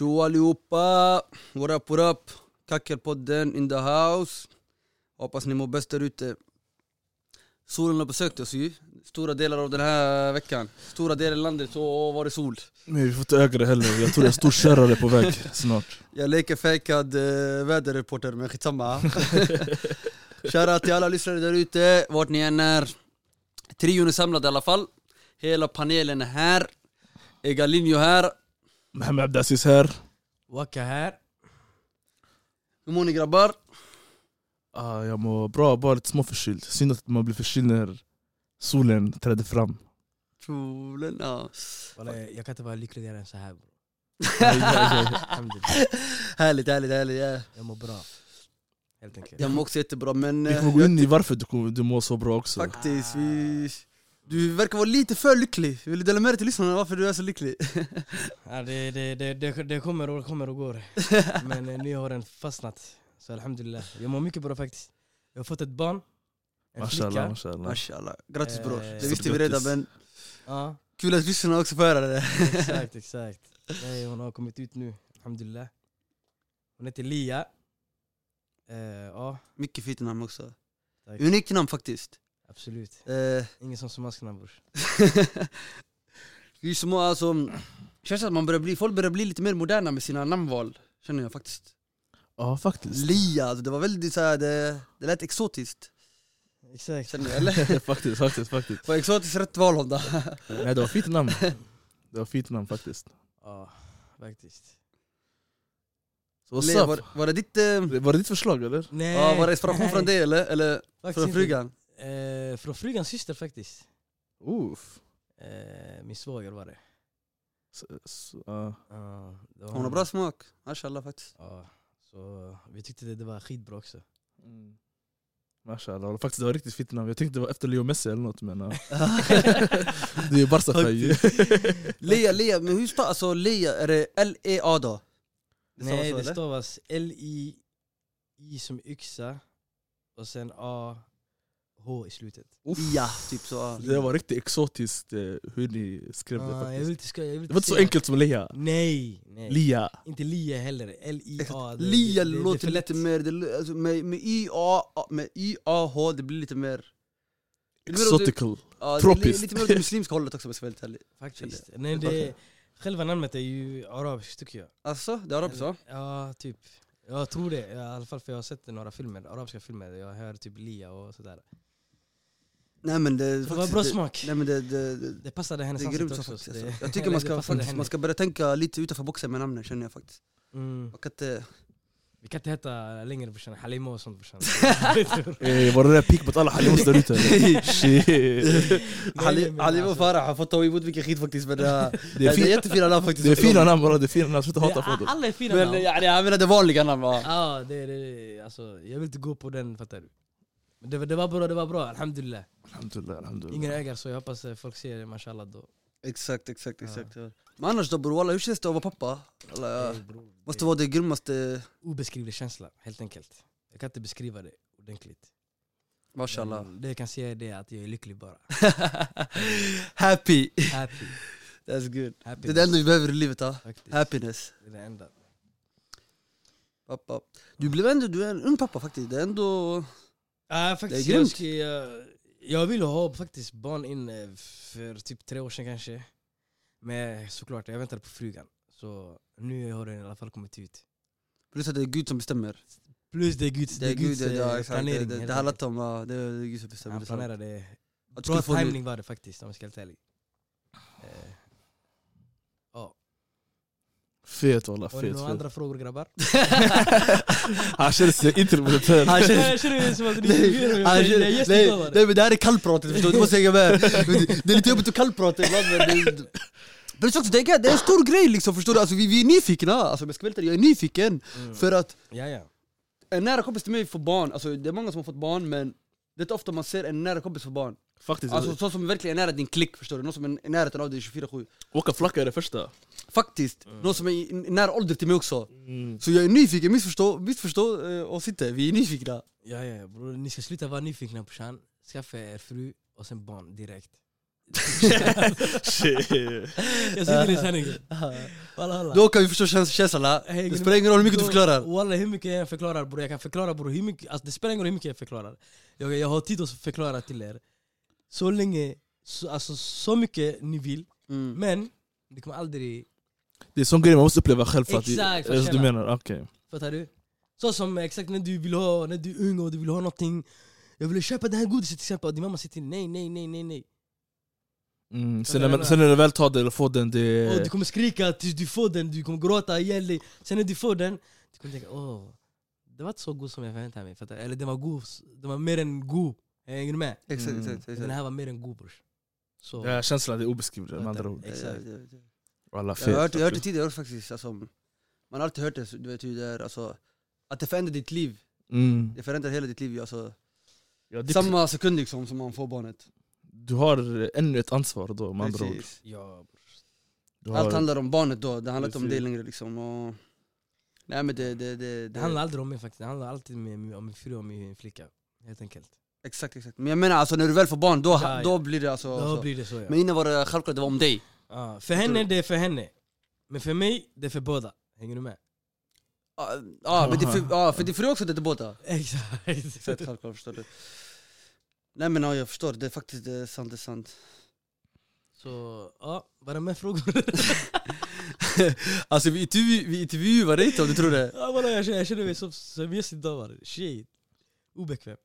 Tjo allihopa! What up, what up? Kackelpodden in the house. Hoppas ni mår bäst där ute. Solen har besökt oss ju, stora delar av den här veckan. Stora delar av landet så var det sol. Men vi får inte öka det heller, jag tror en stor kärra är på väg snart Jag leker fejkad eh, väderreporter men skitsamma. Shoutout till alla lyssnare där ute, vart ni än är. Trion är samlad i alla fall. Hela panelen är här. Egalinho här. Mehmet Abdaziz här Waka här. Hur mår ni grabbar? ah, Jag mår bra, bara lite småförkyld Synd att man blir förkyld när solen träder fram Solen, ja. Walla, jag kan inte vara lyckligare än så här. Härligt, härligt, härligt. Ja. Jag mår bra. Helt enkelt. Jag mår också jättebra men... Vi eh, kommer gå in i varför du, du mår så bra också Faktiskt, vi... Du verkar vara lite för lycklig. Vill du dela med dig till lyssnarna varför du är så lycklig? Ja, det, det, det, det, det kommer och kommer och går. Men eh, nu har den fastnat. Så alhamdulillah. Jag mår mycket bra faktiskt. Jag har fått ett barn. En Mashallah, flicka. mashallah Mashallah. Grattis Eh, bror. Det stort visste vi redan men Ja, kul att lyssnarna också får höra det. exakt, exakt. Nej, hon har kommit ut nu. Alhamdulillah. Hon heter Lia. Eh, ja, Mycket fint namn också. tack. Unikt namn faktiskt. Absolut. Eh, Ingen som smasknar brors. vi som har alltså... Känns att man börjar bli, folk börjar bli lite mer moderna med sina namnval. Känner jag faktiskt. Ja faktiskt Lia, alltså, det var väldigt såhär, det, det lät exotiskt. Exakt. Känner jag, eller? faktiskt, faktiskt, faktiskt Var exotiskt rätt val Honda? Nej det var fint namn Det var fint namn faktiskt Ja, faktiskt. Så what's Lea, up? var, var det ditt... Eh, Var det ditt förslag eller? Nej, ja, var det inspiration nej. från det eller? Eller Faktiskt från inte. frugan? Eh, från frugans syster faktiskt. Uff. Eh, min svåger var det. Så, så, ja. Ja, det var Hon har bra smak, mashallah faktiskt. Ja, så vi tyckte det, det var skitbra också. Mm. Mashallah, faktiskt det var riktigt fint namn Jag tänkte det var efter Leo Messi eller något men. Det är ju Barca-färg Lea, Lea, men hur stavas alltså Lea? Är det L-E-A då? Det Nej, så, det stavas L-I, I som yxa, och sen A, H i slutet. Ja, typ så. Det var riktigt exotiskt eh, hur ni skrev det Ah, jag faktiskt vill inte ska, jag vill Det var inte så enkelt som Lea Nej, nej. Lia inte Lia heller. L-I-A. det- Lia det- det- det låter lätt. lite mer, det, alltså, med, med I-A, med I-A-H, det blir lite mer... Det Exotical Ja, det Tropiskt. lite mer åt det muslimska hållet också om jag ska vara helt ärlig. Faktiskt. Nej, det, själva namnet är ju arabiskt tycker jag. Alltså, det är arabiskt va? Ja, typ. Jag tror det, i alla fall för jag har sett några filmer, arabiska filmer, jag hör typ Lia och sådär. Nej men det... Det var bra det- smak. Nej men det, det, det, Det passade hennes det är ansikte också. faktiskt. så alltså. det- Jag tycker man ska, faktiskt, man ska börja tänka lite utanför boxen med namnen känner jag faktiskt. Mm. Man kan inte... Vi kan inte heta längre brorsan, Halima och sånt brorsan. eh, Var det där pik mot alla halimos där ute? Ali och alltså- Farah har fått ta emot mycket skit faktiskt men det, är, Det är, är fin, jättefina namn faktiskt. det är fina namn bara, det är fina namn, sluta hata dem Alla är fina namn. ja, jag menar det vanliga namn va? Ja, det, det, alltså, jag vill inte gå på den, fattar du? Men det, var- det var bra, det var bra, alhamdulillah. Alhamdulillah, alhamdulillah Ingen ägare så jag hoppas eh, folk ser det, mashallah då. Exakt, exakt, exakt. Ja. Men annars då bror, walla, hur känns det att vara pappa? Alla, Eh, bror, måste det- vara det grymmaste, obeskrivlig känsla, helt enkelt. Jag kan inte beskriva det ordentligt. mashallah. Det jag kan säga är det att jag är lycklig bara. Happy! Happy. That's good. Happy Det är det enda vi behöver i livet ha. faktiskt. Happiness. Det är det enda. Pappa. Du blev ändå, du är en ung pappa faktiskt. Det är ändå... Ja, faktiskt, Det är jag, grymt. jag, jag ville ha faktiskt barn in eh, för typ tre år sedan kanske. Men såklart, jag väntade på frugan. Så nu har den i alla fall kommit ut. Plus att det är Gud som bestämmer. Plus det är Guds, Det är Gud, Guds det, ja, eh, det, planering. det, handlar om, ja, det är Gud som bestämmer. Han planerade Bra timing var det faktiskt om jag ska vara helt ärlig. Eh, Ja. Fet walla, Har ni fet några fet andra frågor grabbar? Han känner sig interpretär Han känner- det som att ni är nej, men det här är kallpratet förstår du, du måste hänga med. Det är lite jobbigt att kallprata ibland men det, men är också, det, är, det är en stor grej liksom förstår du, alltså, vi, vi är nyfikna. Alltså, jag ska ärlig, jag är nyfiken. Mm. För att Ja, ja. en nära kompis till mig får barn, alltså, det är många som har fått barn men det är inte ofta man ser en nära kompis få barn. Faktiskt, Alltså så som verkligen är nära din klick förstår du, någon som är i närheten av dig 24-7. åka flacka är det första Faktiskt, någon som är i, nära ålder till mig också. Så jag är nyfiken, missförstå, missförstå eh, oss inte, vi är nyfikna. Ja, ja, bror. Ni ska sluta vara nyfikna brorsan. Skaffa er fru och sen barn direkt. Jag sitter i sanningen. Då kan vi förstå käns- känslan, det spelar ingen roll hur mycket du förklarar Walla hur mycket jag förklarar bror, jag kan förklara bror hur mycket, alltså, det spelar ingen roll hur mycket jag förklarar Jag, jag har tid att förklara till er Så länge, så, alltså så mycket ni vill mm. Men, det kommer aldrig, Det är sån grej man måste uppleva själv för att... Exakt, för Är att det så du menar? Okej. fattar du? Så som exakt när du vill ha, när du är ung och du vill ha någonting Jag vill köpa det här godiset till exempel och din mamma säger till nej, nej, nej, nej, nej Mm. Sen, när, vad man- jag sen när du väl tar det eller får den, det... Och du kommer skrika tills du får den, du kommer gråta ihjäl dig Sen när du får den, du kommer tänka åh Det var inte så god som jag förväntade mig, fattar? Eller den var god, den var mer än god Hänger du med? Exakt, Mm. exakt, Men exakt den här var mer än god brors Så, Ja, känslan är obeskrivlig med andra ord. Exakt. Jag har hört, jag har hört det tidigare faktiskt, alltså, man har alltid hört det, du vet hur det är, alltså, att det förändrar ditt liv, Mm. det förändrar hela ditt liv alltså, Ja, ditt- Samma sekund liksom som man får barnet Du har ännu ett ansvar då med andra ord. Ja har, Allt handlar om barnet då, det handlar inte om dig längre liksom och, Nej men det, det, det, Det handlar aldrig om mig faktiskt, det handlar alltid om min fru och min flicka Helt enkelt Exakt, exakt. Men jag menar alltså när du väl får barn, då, Ja, ja. då blir det alltså Då så. blir det så ja. Men innan var det självklart det var om dig. Ja, För henne, det är för henne. Men för mig, det är för båda. Hänger du med? Ja, Ja men det är för, ja, för din fru också det är båda. Exakt. Exakt, självklart förstår du. Nej men ja, jag förstår, det är faktiskt det är sant, det är sant. Så, ja, var det med frågor? Alltså vi, intervju, vi intervjuar dig inte om du tror det. Ja, bara, jag, känner, jag känner mig som, gäst idag Shit Obekväm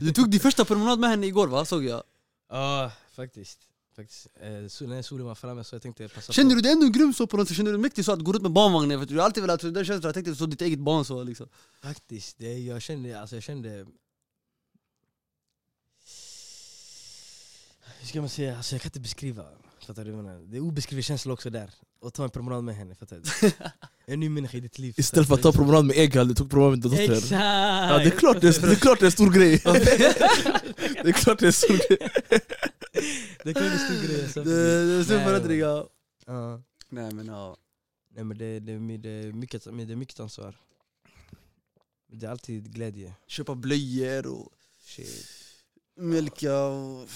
Du tog din första promenad med henne igår va, såg jag Ja, faktiskt. faktiskt. Eh, så, när solen var framme så jag tänkte passa Känner på. du dig ändå grym så på något sätt? Känner du dig mäktig så att gå runt med barnvagnen? För du har alltid velat, den känslan, jag tänkte så ditt eget barn så liksom Faktiskt, det, jag kände, alltså jag kände... Hur ska man säga? Alltså jag kan inte beskriva. Fattar du? vad jag menar? Det är obeskrivlig känsla också där. Och ta en promenad med henne, fattar du? En ny människa i ditt liv. Istället för att ta promenad med Egal, du tog promenad med din dotter. Exakt! Ja, det, är klart det, är, det är klart det är en stor grej. det är klart det är en stor grej. det kan bli en stor grej. Det, alltså. det är stor Nej, förändring ja. Nej men ja Nej men det, det, det, det, är mycket, det är mycket ansvar. Det är alltid glädje. Köpa blöjor och Shit. mjölka och...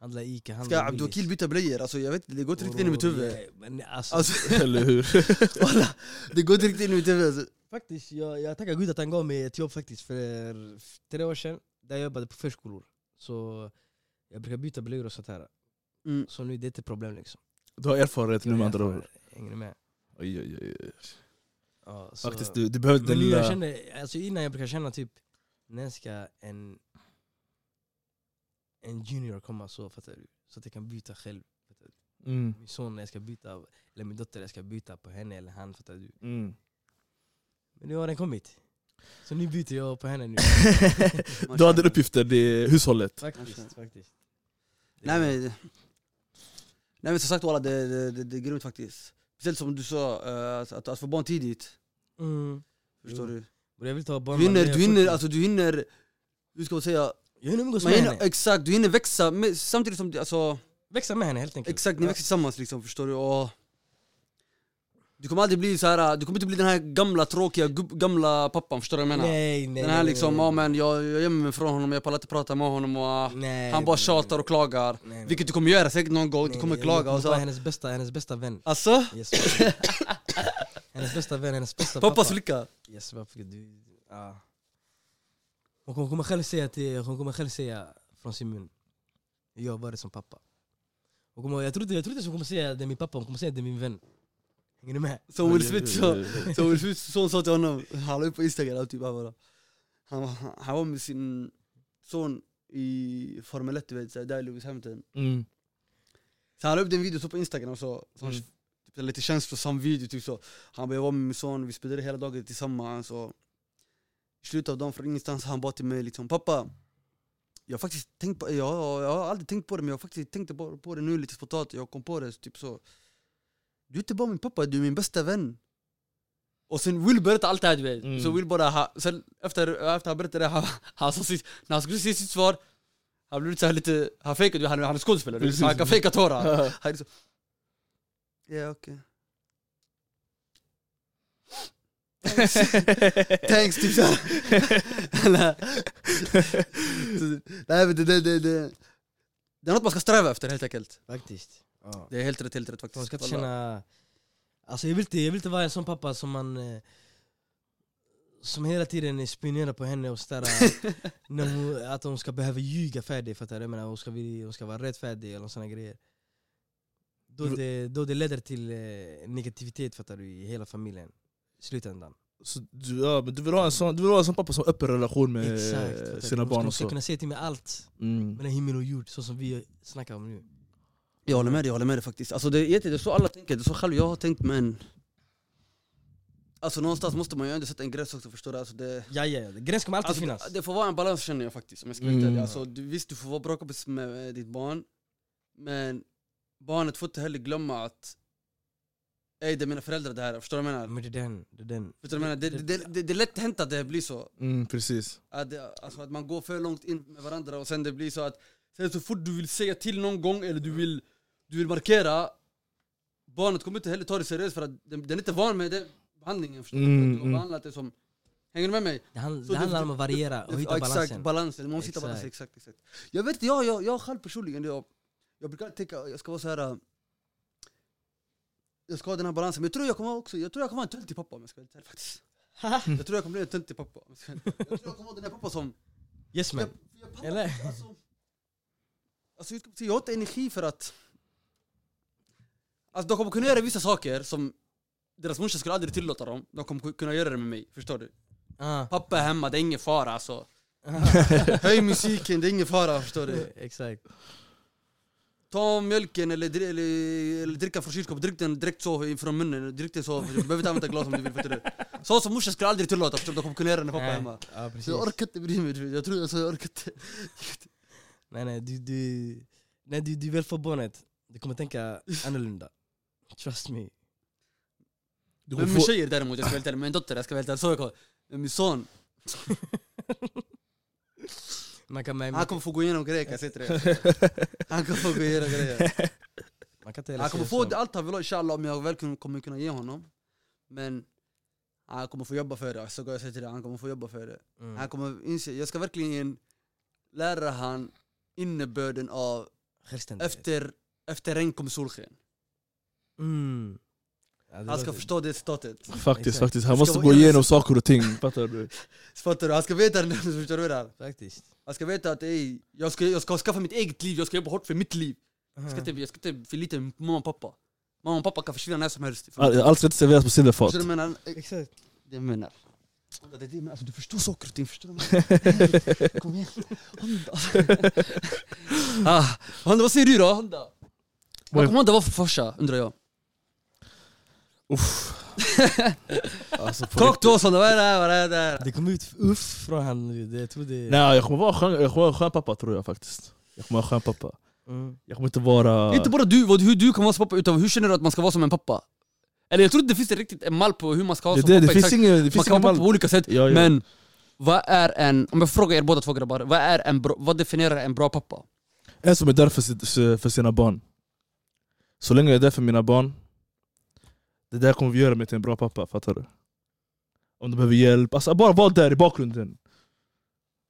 Handla Ica, Ska handla Abdulwakil byta blöjor? Alltså jag vet inte, det går inte riktigt in i mitt huvud men alltså, Alltså, Eller hur? walla, det går inte riktigt in i mitt huvud alltså. Faktiskt, jag, jag tackar gud att han gav mig ett jobb faktiskt för tre år sedan Där jag jobbade på förskolor Så jag brukar byta blöjor och sånt här mm. Så nu är det inte ett problem liksom Du har erfarenhet nu med andra ord. Hänger du med? Oj, oj, oj. Ja, så, Faktiskt, du, du behöver den nu jag lilla... kände, alltså innan jag brukar känna typ När ska en En junior komma så fattar du? Så att jag kan byta själv fattar du? Mm. Min son jag ska byta, eller min dotter jag ska byta på henne eller han fattar du? Mm. Men nu har den kommit Så nu byter jag på henne nu Du hade uppgifter, det är hushållet. Faktiskt, faktiskt Nej men Nej men som sagt walla, det, det, det, det är grymt faktiskt Speciellt som du sa, eh, att, att, att få barn tidigt mm. Förstår Jo. du? Och jag vill ta barn Du hinner, du hinner, 40. alltså du hinner Hur ska man säga? Jag hinner umgås Man med hinner, henne, exakt, du hinner växa med, samtidigt som, du- alltså växa med henne helt enkelt Exakt, ni växer tillsammans liksom, förstår du? Och du kommer aldrig bli så här. du kommer inte bli den här gamla tråkiga gubb, gamla pappan, förstår du vad jag menar? Nej, nej den här nej, liksom, nej, ja men jag, jag gömmer mig från honom, jag pallar inte prata med honom och nej, han bara nej, tjatar nej, och klagar nej, nej. Vilket du kommer göra säkert någon gång, du Nej, kommer nej, klaga och så hennes bästa, hennes bästa vän Alltså? yes, Hennes bästa vän, hennes bästa Pappas pappa flicka? Yes, varför du, ja. Hon kommer- själv säga till, hon kommer själv säga från sin mun Jag var det som pappa hon kommer, jag trodde, jag trodde att hon kommer säga det är min pappa, hon kommer säga det är min vän Hänger du med? Som Will Smith sa, som Will Smith son sa till honom, han la upp på instagram typ han bara han, han, var med sin son i Formel 1 du vet, så där i Lewis Hamilton Mm. Så han la upp den videon så på instagram så, så Mm. typ, lite känslosam video typ så Han bara jag var med min son, vi spenderade hela dagen tillsammans och I slutet av dagen från ingenstans han bara till mig liksom Pappa Jag har faktiskt tänkt på, jag, jag har aldrig tänkt på det men jag har faktiskt tänkt på, på det nu lite spontant Jag kom på det typ så. Du är inte bara min pappa, du är min bästa vän. Och sen Will berättade allt det här du vet, Mm. så Will bara, ha, sen efter, efter han berättade det, han, han sa sitt, när han skulle säga sitt svar Han blev lite så här lite, han fejkade, han, han är skådespelare, så han kan fejka tårar. Han är så... Thanks typ såhär Nej men det, det, det, det Det är något man ska sträva efter helt enkelt. Faktiskt. Ja. Det är helt rätt, helt rätt faktiskt. Man ska inte känna... Alltså jag vill inte, jag vill inte vara en sån pappa som man... Eh, som hela tiden spionerar på henne och sådär, hon, att hon ska behöva ljuga för dig, fattar du? Jag menar, hon, ska, hon ska vara rädd för dig eller såna grejer. Då det, då det leder till eh, negativitet fattar du, i hela familjen. Slutändan. Så du, ja, men du, vill ha en sån, du vill ha en sån pappa som har öppen relation med Exakt. sina ska- barn och ska så. kunna säga till mig allt Mm. mellan himmel och jord, så som vi snackar om nu. Jag håller med dig, jag håller med dig faktiskt. Alltså det det är så alla tänker, det är så själv jag har tänkt men... Alltså någonstans måste man ju ändå sätta en gräns också förstår du. Alltså det, Ja, ja, ja. Gräns kommer alltid alltså, finnas. det, får vara en balans känner jag faktiskt om jag ska vara Mm. mm. alltså, du, Visst du får vara bra kompis med eh, ditt barn, men barnet får inte heller glömma att Ey det är mina föräldrar det här, förstår du vad jag menar? Men det är den, det är den. Förstår du vad jag menar? Det, det, det, det är lätt hänt att det blir så. Mm, precis. Att, det, alltså att man går för långt in med varandra och sen det blir så att sen så fort du vill säga till någon gång eller du vill, du vill markera Barnet kommer inte heller ta det seriöst för att den, den är inte van med den behandlingen förstår Mm, du? Du har mm. behandlat det som Hänger du med mig? Det, hand, Så det handlar om att variera och Ja, hitta exakt, balansen. balansen, man måste hitta Exakt. balansen, exakt, exakt Jag vet inte, jag, jag, jag själv personligen, jag, jag brukar tänka, jag ska vara så här. Jag ska ha den här balansen, men jag tror jag kommer också, jag tror jag kommer vara en töntig pappa om jag ska vara helt faktiskt Jag tror jag kommer bli en töntig pappa om jag tror jag kommer vara den här pappa som yes man. jag, jag Eller? Alltså, alltså jag, ska säga, jag har inte energi för att... Alltså de kommer kunna göra vissa saker som deras morsa skulle aldrig tillåta dem. De kommer kunna göra det med mig, förstår du? Ah. Pappa är hemma, det är ingen fara alltså. Höj musiken, det är ingen fara, förstår du? Exakt. Ta mjölken eller, dri- eller, eller dricka från kylskåpet, drick den direkt så ifrån munnen, drick den så, du behöver inte använda glas om du vill, förstår du? Så som morsan skulle aldrig tillåta, förstår du? De kommer kunna göra det när pappa är hemma. Ja, precis. Så jag orkar inte bry mig, jag tror alltså, jag orkar inte. Nej nej, du, du, när du, du väl får barnet, du kommer tänka annorlunda. Trust me. Du Men min få, tjejer däremot, jag ska vara helt ärlig, min dotter, jag ska vara helt ärlig, så jag min son, Man kan, man, han kommer få gå igenom grejer kan jag säga till dig. Han kommer få gå igenom grejer. man kan inte heller Han kommer få allt han vill ha inshallah om jag väl kommer kunna ge honom. Men han kommer få jobba för det, så går jag säga till dig, han kommer få jobba för det. Mm. Han kommer inse, jag ska verkligen lära han innebörden av efter, efter regn kommer solsken. Mm. Han ska förstå det citatet. faktiskt, faktiskt. Han måste gå igenom saker och ting, fattar du? Fattar du? Han ska veta det, förstår du det? Faktiskt. Han ska veta att ey, jag, ska, jag ska skaffa mitt eget liv, jag ska jobba hårt för mitt liv. Jag ska inte, jag ska inte förlita mig på mamma och pappa. Mamma och pappa kan försvinna när som helst. All- Allt ska inte serveras på silverfat. Förstår du vad jag menar? Exakt. Det jag menar. Det är det, men alltså, du förstår saker och ting, förstår du? Kom igen. Honda. ah, Honda, vad säger du då? Honda? Vad kommer Honda vara för farsa, undrar jag? Uff. alltså, vad är det här? Vad är det här? Det kom ut uff från han det, jag tror det... Nej, jag kommer vara skön, jag kommer vara en skön pappa tror jag faktiskt. Jag kommer vara en skön pappa. Mm. Jag kommer inte vara... Inte bara du, vad, hur du kan vara som pappa, utan hur känner du att man ska vara som en pappa? Eller jag tror inte det finns riktigt en mall på hur man ska vara som det, pappa det finns ingen... Det Man finns kan ingen vara pappa på olika sätt, Ja, ja. men vad är en, om jag frågar er båda två grabbar, vad, är en bra, vad definierar en bra pappa? En som är där för, för sina barn. Så länge jag är där för mina barn, det där kommer vi göra mig till en bra pappa, fattar du? Om de behöver hjälp, alltså bara vara där i bakgrunden.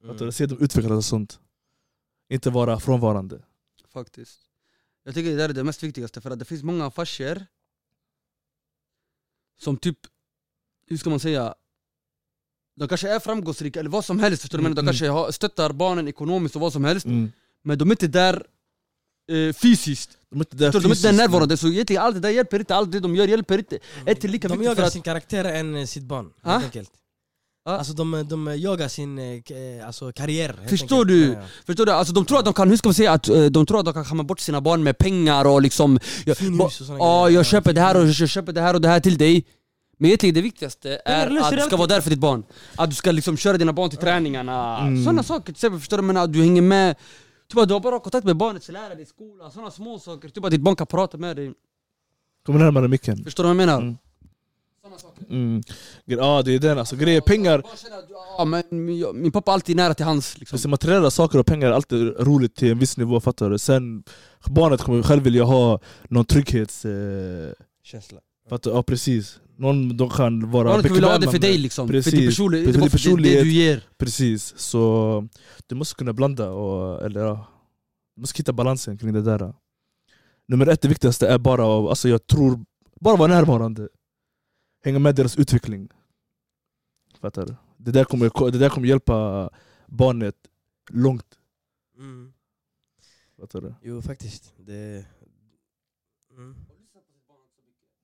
Fattar Mm. du? Se dem utvecklas och sånt. Inte vara frånvarande. Faktiskt. Jag tycker det där är det mest viktigaste för att det finns många farsor som typ, hur ska man säga, de kanske är framgångsrika eller vad som helst förstår du Mm, men De mm. kanske har, stöttar barnen ekonomiskt och vad som helst Mm. Men de är inte där eh, fysiskt, De är inte där de är inte där närvarande Så egentligen allt det där hjälper inte, allt det de gör hjälper inte Ett lika De jagar att sin karaktär än eh, sitt barn, Ah? helt enkelt. Ah? Alltså de, de jagar sin eh, eh, alltså, karriär. Förstår enkelt. du? Ja, ja. Förstår du? Alltså de tror att de kan, hur ska man säga, att de tror att de kan skämma bort sina barn med pengar och liksom Ja, Fin ba- hus och Ja, jag köper det här och jag köper det här och det här till dig Men egentligen det viktigaste är att du ska vara där för ditt barn Att du ska liksom köra dina barn till träningarna, Mm. sådana saker till exempel, förstår du? Men att du hänger med Att du har bara kontakt med barnets lärare i skolan, sådana små saker Typ att ditt barn kan prata med dig, Kom närmare micken. förstår du vad jag menar? Mm. Saker Mm. Ja det är den, alltså grejer, pengar, Ja men min, min pappa är alltid nära till hans liksom. Alltså materiella saker och pengar är alltid roligt till en viss nivå, fattar du? Sen, barnet kommer själv vilja ha någon trygghets... Eh, Känsla. Fattar, du? ja precis, någon de kan vara Barnet vill ha det bekväma för med. dig liksom, för Precis. din personlighet, För din för det, du ger Precis, så du måste kunna blanda och, eller ja, Du måste hitta balansen kring det där. Nummer ett, det viktigaste är bara, alltså jag tror, bara vara närvarande. Hänga med deras utveckling. Fattar du? Det där kommer, det där kommer hjälpa barnet långt. Mm. Fattar du? Jo faktiskt. Det... Mm.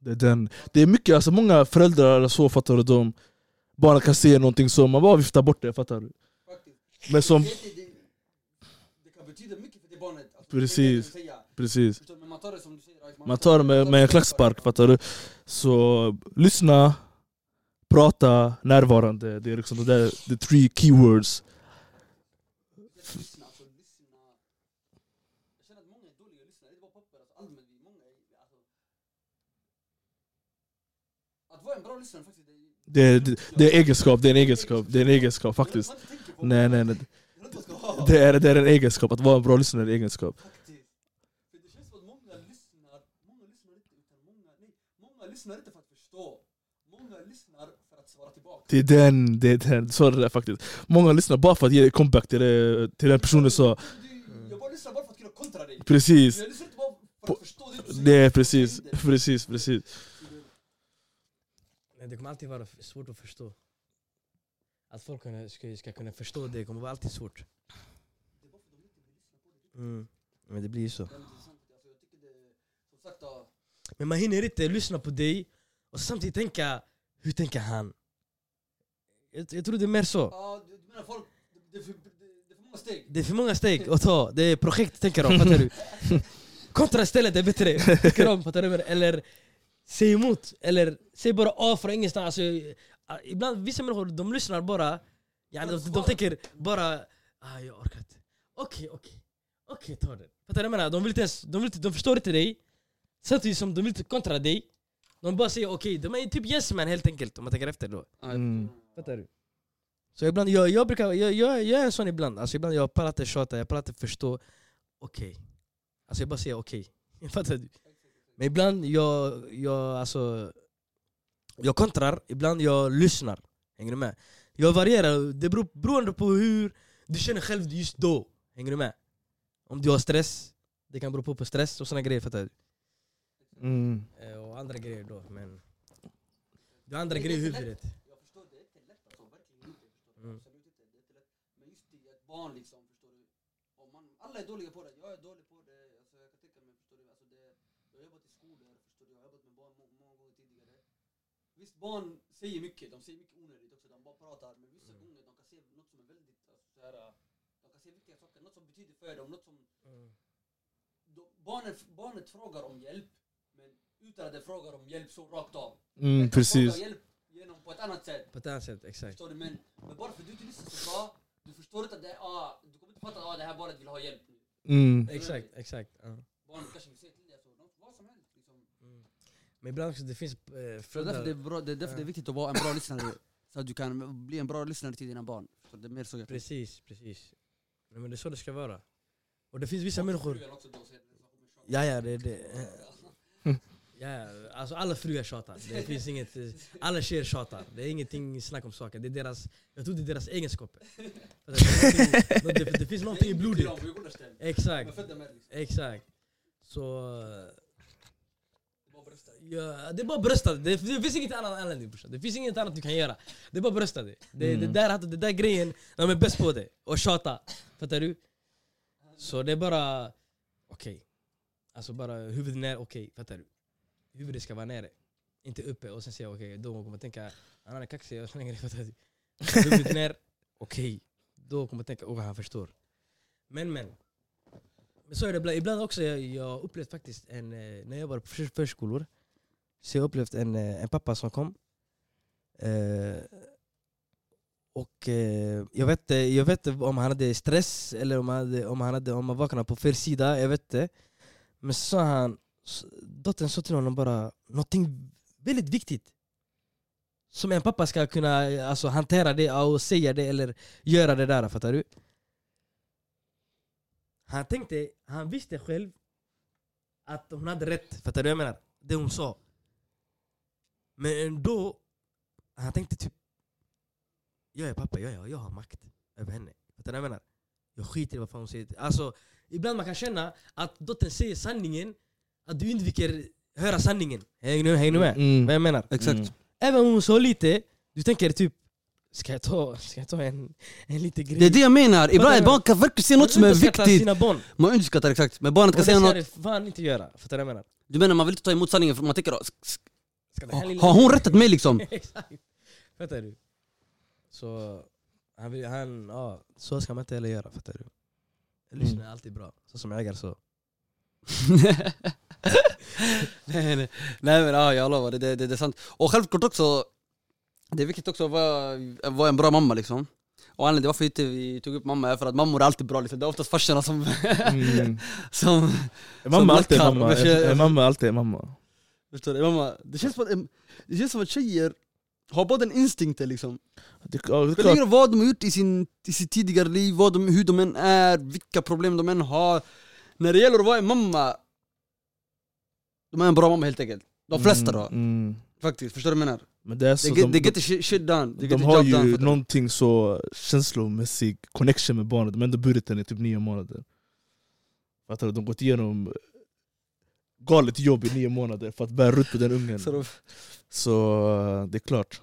Det är, den, det är mycket, alltså många föräldrar så fattar du, de, barnen kan se någonting som man bara viftar bort det, fattar du? Men som, Det, det, det kan betyda mycket för det barnet. Alltså, Precis. det det precis. Man tar det som du säger. Man tar det med, med en klackspark, fattar du? Så lyssna, prata, närvarande. Det är liksom de där the three keywords. Lyssna, alltså lyssna. Jag känner att många är dåliga lyssnare. Det är bara papper. Alltså, allmänt, vi- många är, alltså, att vara en bra lyssnare faktiskt. Det, det, det är egenskap, det är en egenskap, det är en egenskap faktiskt. Nej nej nej. Det är. Det är, en egenskap, att vara en bra lyssnare är en egenskap. Det som är den, det är den. Så är det där faktiskt. Många lyssnar bara för att ge comeback till, det, till den personen. Du, jag bara lyssnar bara för att kunna kontra dig. Precis. Jag lyssnar inte bara för att förstå det du säger. Det är precis, precis, precis. Men Det kommer alltid vara svårt att förstå. Att folk ska, ska kunna förstå det kommer vara alltid svårt. Mm. Men det blir ju så. Det är intressant. Alltså, jag tycker det, som sagt, ja, Men man hinner inte lyssna på dig och samtidigt tänka, hur tänker han? Jag, jag tror det är mer så. ja, du menar folk, det, det, är för, det, det är för många steg. Det är för många steg att ta, det är projekt tänker de, fattar du? Kontra istället är bättre, tänker de, fattar du? Eller säg emot, eller säg bara A från ingenstans. Alltså, ah, ibland, vissa människor de lyssnar bara, ja, de, de tänker bara ah, jag orkar inte. Okej, okej, okej ta det. Fattar du vad jag menar? De, vill inte ens, de, vill inte, de förstår inte dig, samtidigt som de vill inte kontra dig. De bara säger okej, de är typ yes man helt enkelt om man tänker efter då. Mm. Fattar du? Så ibland, jag, jag, brukar, jag, jag, jag är en sån ibland, alltså ibland jag pallar inte tjata, jag pallar inte förstå Okej Alltså jag bara säger okej, fattar du? Men ibland jag, jag, alltså Jag kontrar, ibland jag lyssnar Hänger du med? Jag varierar, det beror beroende på hur du känner själv just då Hänger du med? Om du har stress, det kan bero på, på stress och såna grejer fattar du? Mm. Eh, Och andra grejer då men Du har andra grejer i huvudet Jag förstår, det är inte lätt alltså, verkligen inte. Förstår du? Mm. Absolut inte, det är inte lätt. Men just det, ett barn liksom, förstår du. Och man, alla är dåliga på det, jag är dålig på det. Alltså, jag kan tänka mig, förstår du. Alltså, det, jag har jobbat i skolor, förstår du. Jag har jobbat med barn må, många gånger tidigare. Visst, barn säger mycket, de säger mycket onödigt också, de bara pratar. Men vissa gånger de kan se något som är väldigt, alltså, så här, de kan se viktiga saker, något som betyder för dem, något som de, barnet, barnet frågar om hjälp, men utan att det frågar om hjälp så rakt av. Mm, precis. hjälp genom på ett annat sätt. På ett annat sätt, exakt Förstår du? Men, men bara för att du inte lyssnar så bra, du förstår inte att det, ah, du kommer inte fatta att ah, det här barnet vill ha hjälp nu. Mm. Exakt, exakt ja. Barnet kanske vill till dig så, något- vad som helst. Liksom. Men ibland också det finns eh, Så därför det är, bra, det är därför det är viktigt att vara en bra lyssnare, så att du kan bli en bra lyssnare till dina barn. Så det är mer så jag. Precis, precis Nej, men det är så det ska vara Och det finns vissa människor Ja ja, det, det Ja, alltså alla fruar tjatar. Det finns inget, eh, alla tjejer tjatar. Det är ingenting snack om saker. Det är deras, jag tror det är deras egenskaper. Det, det, det finns någonting i blodet. Exakt, liksom. exakt. Så... Det är bara bröstar. Ja, det är bara brösta. Det, det finns inget annat anledning brorsan. Det finns inget annat du kan göra. Det är bara brösta det. Det, det, Mm. där, det där grejen, de är bäst på det. Och tjata. Fattar du? Så det är bara... Okej. Alltså bara huvudet ner, okej. fattar du? Huvudet ska vara nere. Inte uppe och sen säga okej, då kommer man tänka han är kaxig och såna grejer. Fattar du? Huvudet ner, okej. Då kommer man tänka åh han förstår. Men men. Men så är det ibland, ibland också, jag, jag upplevt faktiskt en, eh, när jag var på förs- förskolor, så jag har upplevt en, eh, en pappa som kom. Eh, och eh, jag, vet, inte- jag vet om han hade stress eller om han, hade, om han, hade, om han vaknade på fel sida, jag vet inte. Men så sa han, dottern sa till honom bara någonting väldigt viktigt. Som en pappa ska kunna alltså, hantera det och säga det eller göra det där, fattar du? Han tänkte, han visste själv att hon hade rätt, fattar du vad jag menar? Det hon sa. Men ändå, han tänkte typ Jag är pappa, jag, jag, jag har makt över henne. Fattar du vad jag menar? Jag skiter i vad fan hon säger. Alltså, ibland man kan känna att dottern säger sanningen, att du undviker höra sanningen. Hänger ni, hänger med? Mm. Vad jag menar? Exakt. Mm. Även om hon sa lite, du tänker typ Ska jag ta, ska jag ta en, en liten grej? Det är det jag menar, ibland barn kan verkligen säga något som är viktigt. sina barn. Man underskattar exakt, men barnet kan Och det säga ska något. det fan inte göra. Fattar du vad jag menar? Du menar man vill inte ta emot sanningen för man tänker "Ah, sk- Ska det här lilla- har hon rättat mig liksom? Exakt. Fattar du? Så, han, vill, han, ja, så ska man inte heller göra, fattar du? Lyssna Mm. är alltid bra, så som ägare så. nej, nej. nej men ja, jag lovar, det, det, det, det är sant. Och självklart också, det är viktigt också att vara, vara en bra mamma liksom. Och anledningen till varför inte vi tog upp mamma är för att mammor är alltid bra liksom. Det är oftast farsorna som, Mm. som Mamma är alltid lackar, mamma, mamma är alltid mamma Förstår du? Mamma, det känns som att, det känns som att tjejer har bara den instinkten liksom. det, ja, det är Spelar ingen vad de har gjort i, sin, i sitt tidigare liv, vad de, hur de än är, vilka problem de än har. När det gäller att vara en mamma, de är en bra mamma helt enkelt. De flesta då, Mm, mm. faktiskt. Förstår du vad jag menar? Men det är så, They de, get, they de, get the shit, shit done. They de the har ju done. någonting så känslomässig connection med barnet, de har ändå burit den i typ nio månader Fattar du? De har gått igenom galet jobb i nio månader för att bära ut på den ungen Så de, Så eh, det är klart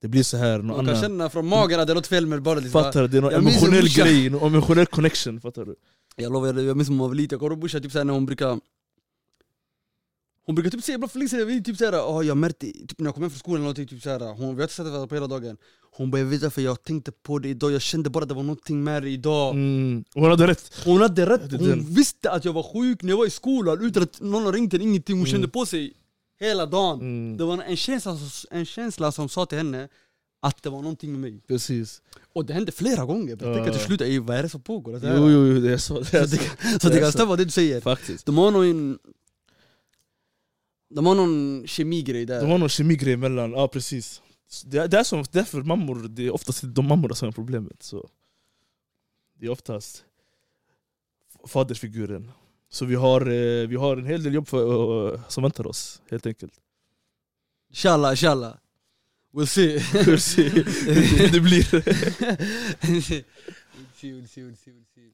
Det blir så här, någon de kan annan känna från magen att det är något fel med barnet. Fattar du? Det är någon emotionell grej, någon emotionell connection, fattar du? Jag lovar, jag, minns när man var liten, jag kommer ihåg typ när hon brukar Hon brukar typ säga, för länge sedan, typ såhär, oh, jag märkte, typ när jag kom hem från skolan eller någonting, typ såhär, hon, vi har inte sett varandra på hela dagen Hon bara, jag vet varför jag tänkte på det idag, jag kände bara att det var någonting med det idag Mm. Hon hade rätt Hon hade rätt, hon visste att jag var sjuk när jag var i skolan utan att någon har ringt henne, ingenting, hon Mm. kände på sig hela dagen mm. Det var en känsla, en känsla som sa till henne att det var någonting med mig Precis Och det hände flera gånger, jag Ja. tänkte till slut, "Ey, vad är det som pågår? Det Jo, här- jo, jo, det är så, det är Så så. det, så det är kan stämma det du säger Faktiskt De har någon... De har någon kemigrej där. De har någon kemigrej mellan, ja precis. Det är, det är som, därför mammor, det är oftast de mammorna som är problemet så. Det är oftast fadersfiguren. Så vi har, eh, vi har en hel del jobb för, eh, som väntar oss, helt enkelt. Inshallah, inshallah. We'll see. Hur se hur det blir We'll see, we'll see, we'll see, we'll see.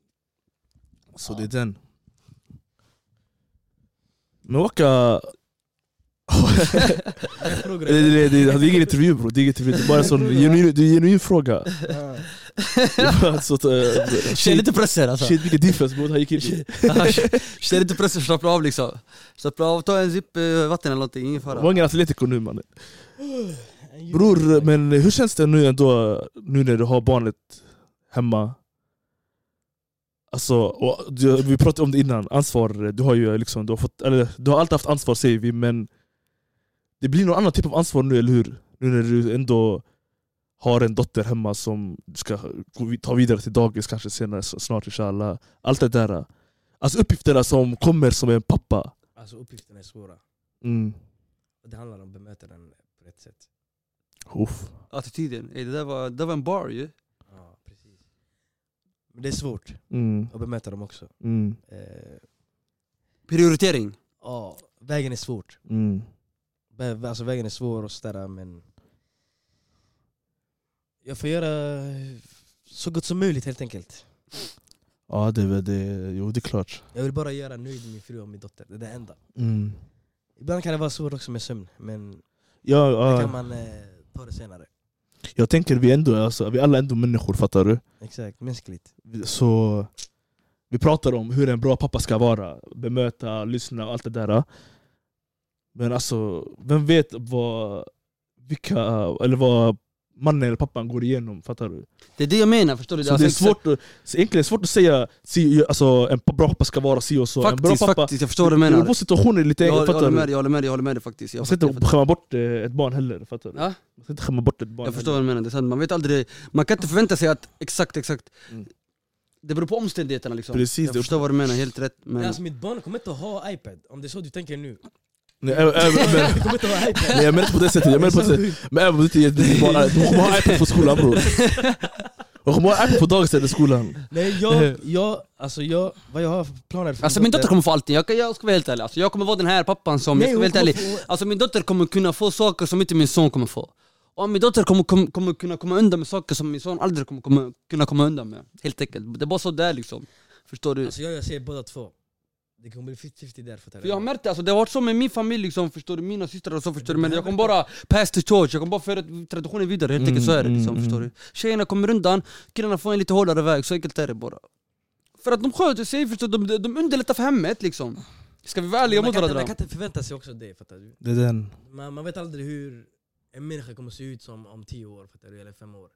Så det är den. Men Waka det, det, det, är ingen intervju bror, det är ingen intervju, det är bara en sån genuin, genuin fråga. Eh, Känn inte pressen alltså. Shit vilken difference bror, han gick in Känn inte pressen, slappna av liksom. Slappna av, ta en zipp eh, vatten eller någonting, ingen fara. Ingen atletico nu mannen? Bror, men hur känns det nu ändå, nu när du har barnet hemma? Alltså, och du, vi pratade om det innan, ansvar, du har ju liksom, du har, fått, eller, du har alltid haft ansvar säger vi, men det blir någon annan typ av ansvar nu, eller hur? Nu när du ändå har en dotter hemma som du ska ta vidare till dagis kanske senare, snart inshallah. Allt det där. Alltså uppgifterna som kommer som en pappa. Alltså uppgifterna är svåra, Mm. och det handlar om att bemöta den på rätt sätt Uff. Attityden, Ey, det, där var, det var en bar ju Ja, precis Men det är svårt Mm. att bemöta dem också Mm. eh, Prioritering Ja, vägen är svårt Mm. Vä- Alltså vägen är svår och sådär men Jag får göra så gott som möjligt helt enkelt Ja, det, är det, jo, det är klart. Jag vill bara göra nöjd min fru och min dotter, det är det enda Mm. Ibland kan det vara svårt också med sömn, men Ja, det ja, kan man eh, ta det senare jag tänker vi ändå, alltså, vi alla är ändå människor, fattar du? Exakt, mänskligt Så vi pratar om hur en bra pappa ska vara, bemöta, lyssna och allt det där. Men alltså, vem vet vad, vilka, eller vad mannen eller pappan går igenom, fattar du? Det är det jag menar, förstår du? Så Alltså, det är svårt, att, så egentligen är det svårt att säga si, alltså, en bra pappa ska vara si och så. en bra Faktiskt, pappa, faktiskt, jag förstår vad du Det menar beror på situationen lite, jag, jag, fattar håller du? med, dig, jag håller med dig, jag håller med dig faktiskt jag, Man ska jag, inte fattar. skämma bort eh, ett barn heller, fattar du? Ja? Man ska inte skämma bort ett barn jag förstår heller. vad du menar, det är sant. man vet aldrig, man kan inte förvänta sig att, exakt exakt Mm. Det beror på omständigheterna liksom Precis, Jag det- förstår vad du menar, helt rätt Men men alltså mitt barn kommer inte att ha iPad, om det är så du tänker nu Nej, kommer Nej jag menar inte på det sättet, jag menar på det sättet Men även om du inte barn De kommer ha iPad på skolan bror De kommer ha iPad på dagis eller skolan Nej jag, jag, alltså jag, vad jag har för planer för Alltså min dotter kommer få allting, jag, jag ska vara helt ärlig alltså, Jag kommer vara den här pappan som, jag ska vara helt ärlig Alltså min dotter kommer kunna få saker som inte min son kommer få Och min dotter kommer, kommer, kommer kunna komma undan med saker som min son aldrig kommer komma, kunna komma undan med. Helt enkelt. Det är bara så det är liksom. Förstår du? Alltså jag, jag säger båda två. Det kommer bli 50-50 där. För jag har märkt det, alltså, det har varit så med min familj liksom, förstår du, mina systrar och så förstår du Men jag kommer bara pass the torch, jag kommer bara föra traditionen vidare helt enkelt, så är det liksom, Mm, förstår mm, du Tjejerna kommer undan, killarna får en lite hårdare väg, så enkelt är det bara För att de sköter sig, förstår du, de, de underlättar för hemmet liksom Ska vi vara ärliga man, mot kan, inte- man varandra? kan inte förvänta sig också det, fattar du? Det är den. Man, man vet aldrig hur en människa kommer se ut som om tio år, fattar du? Eller fem år.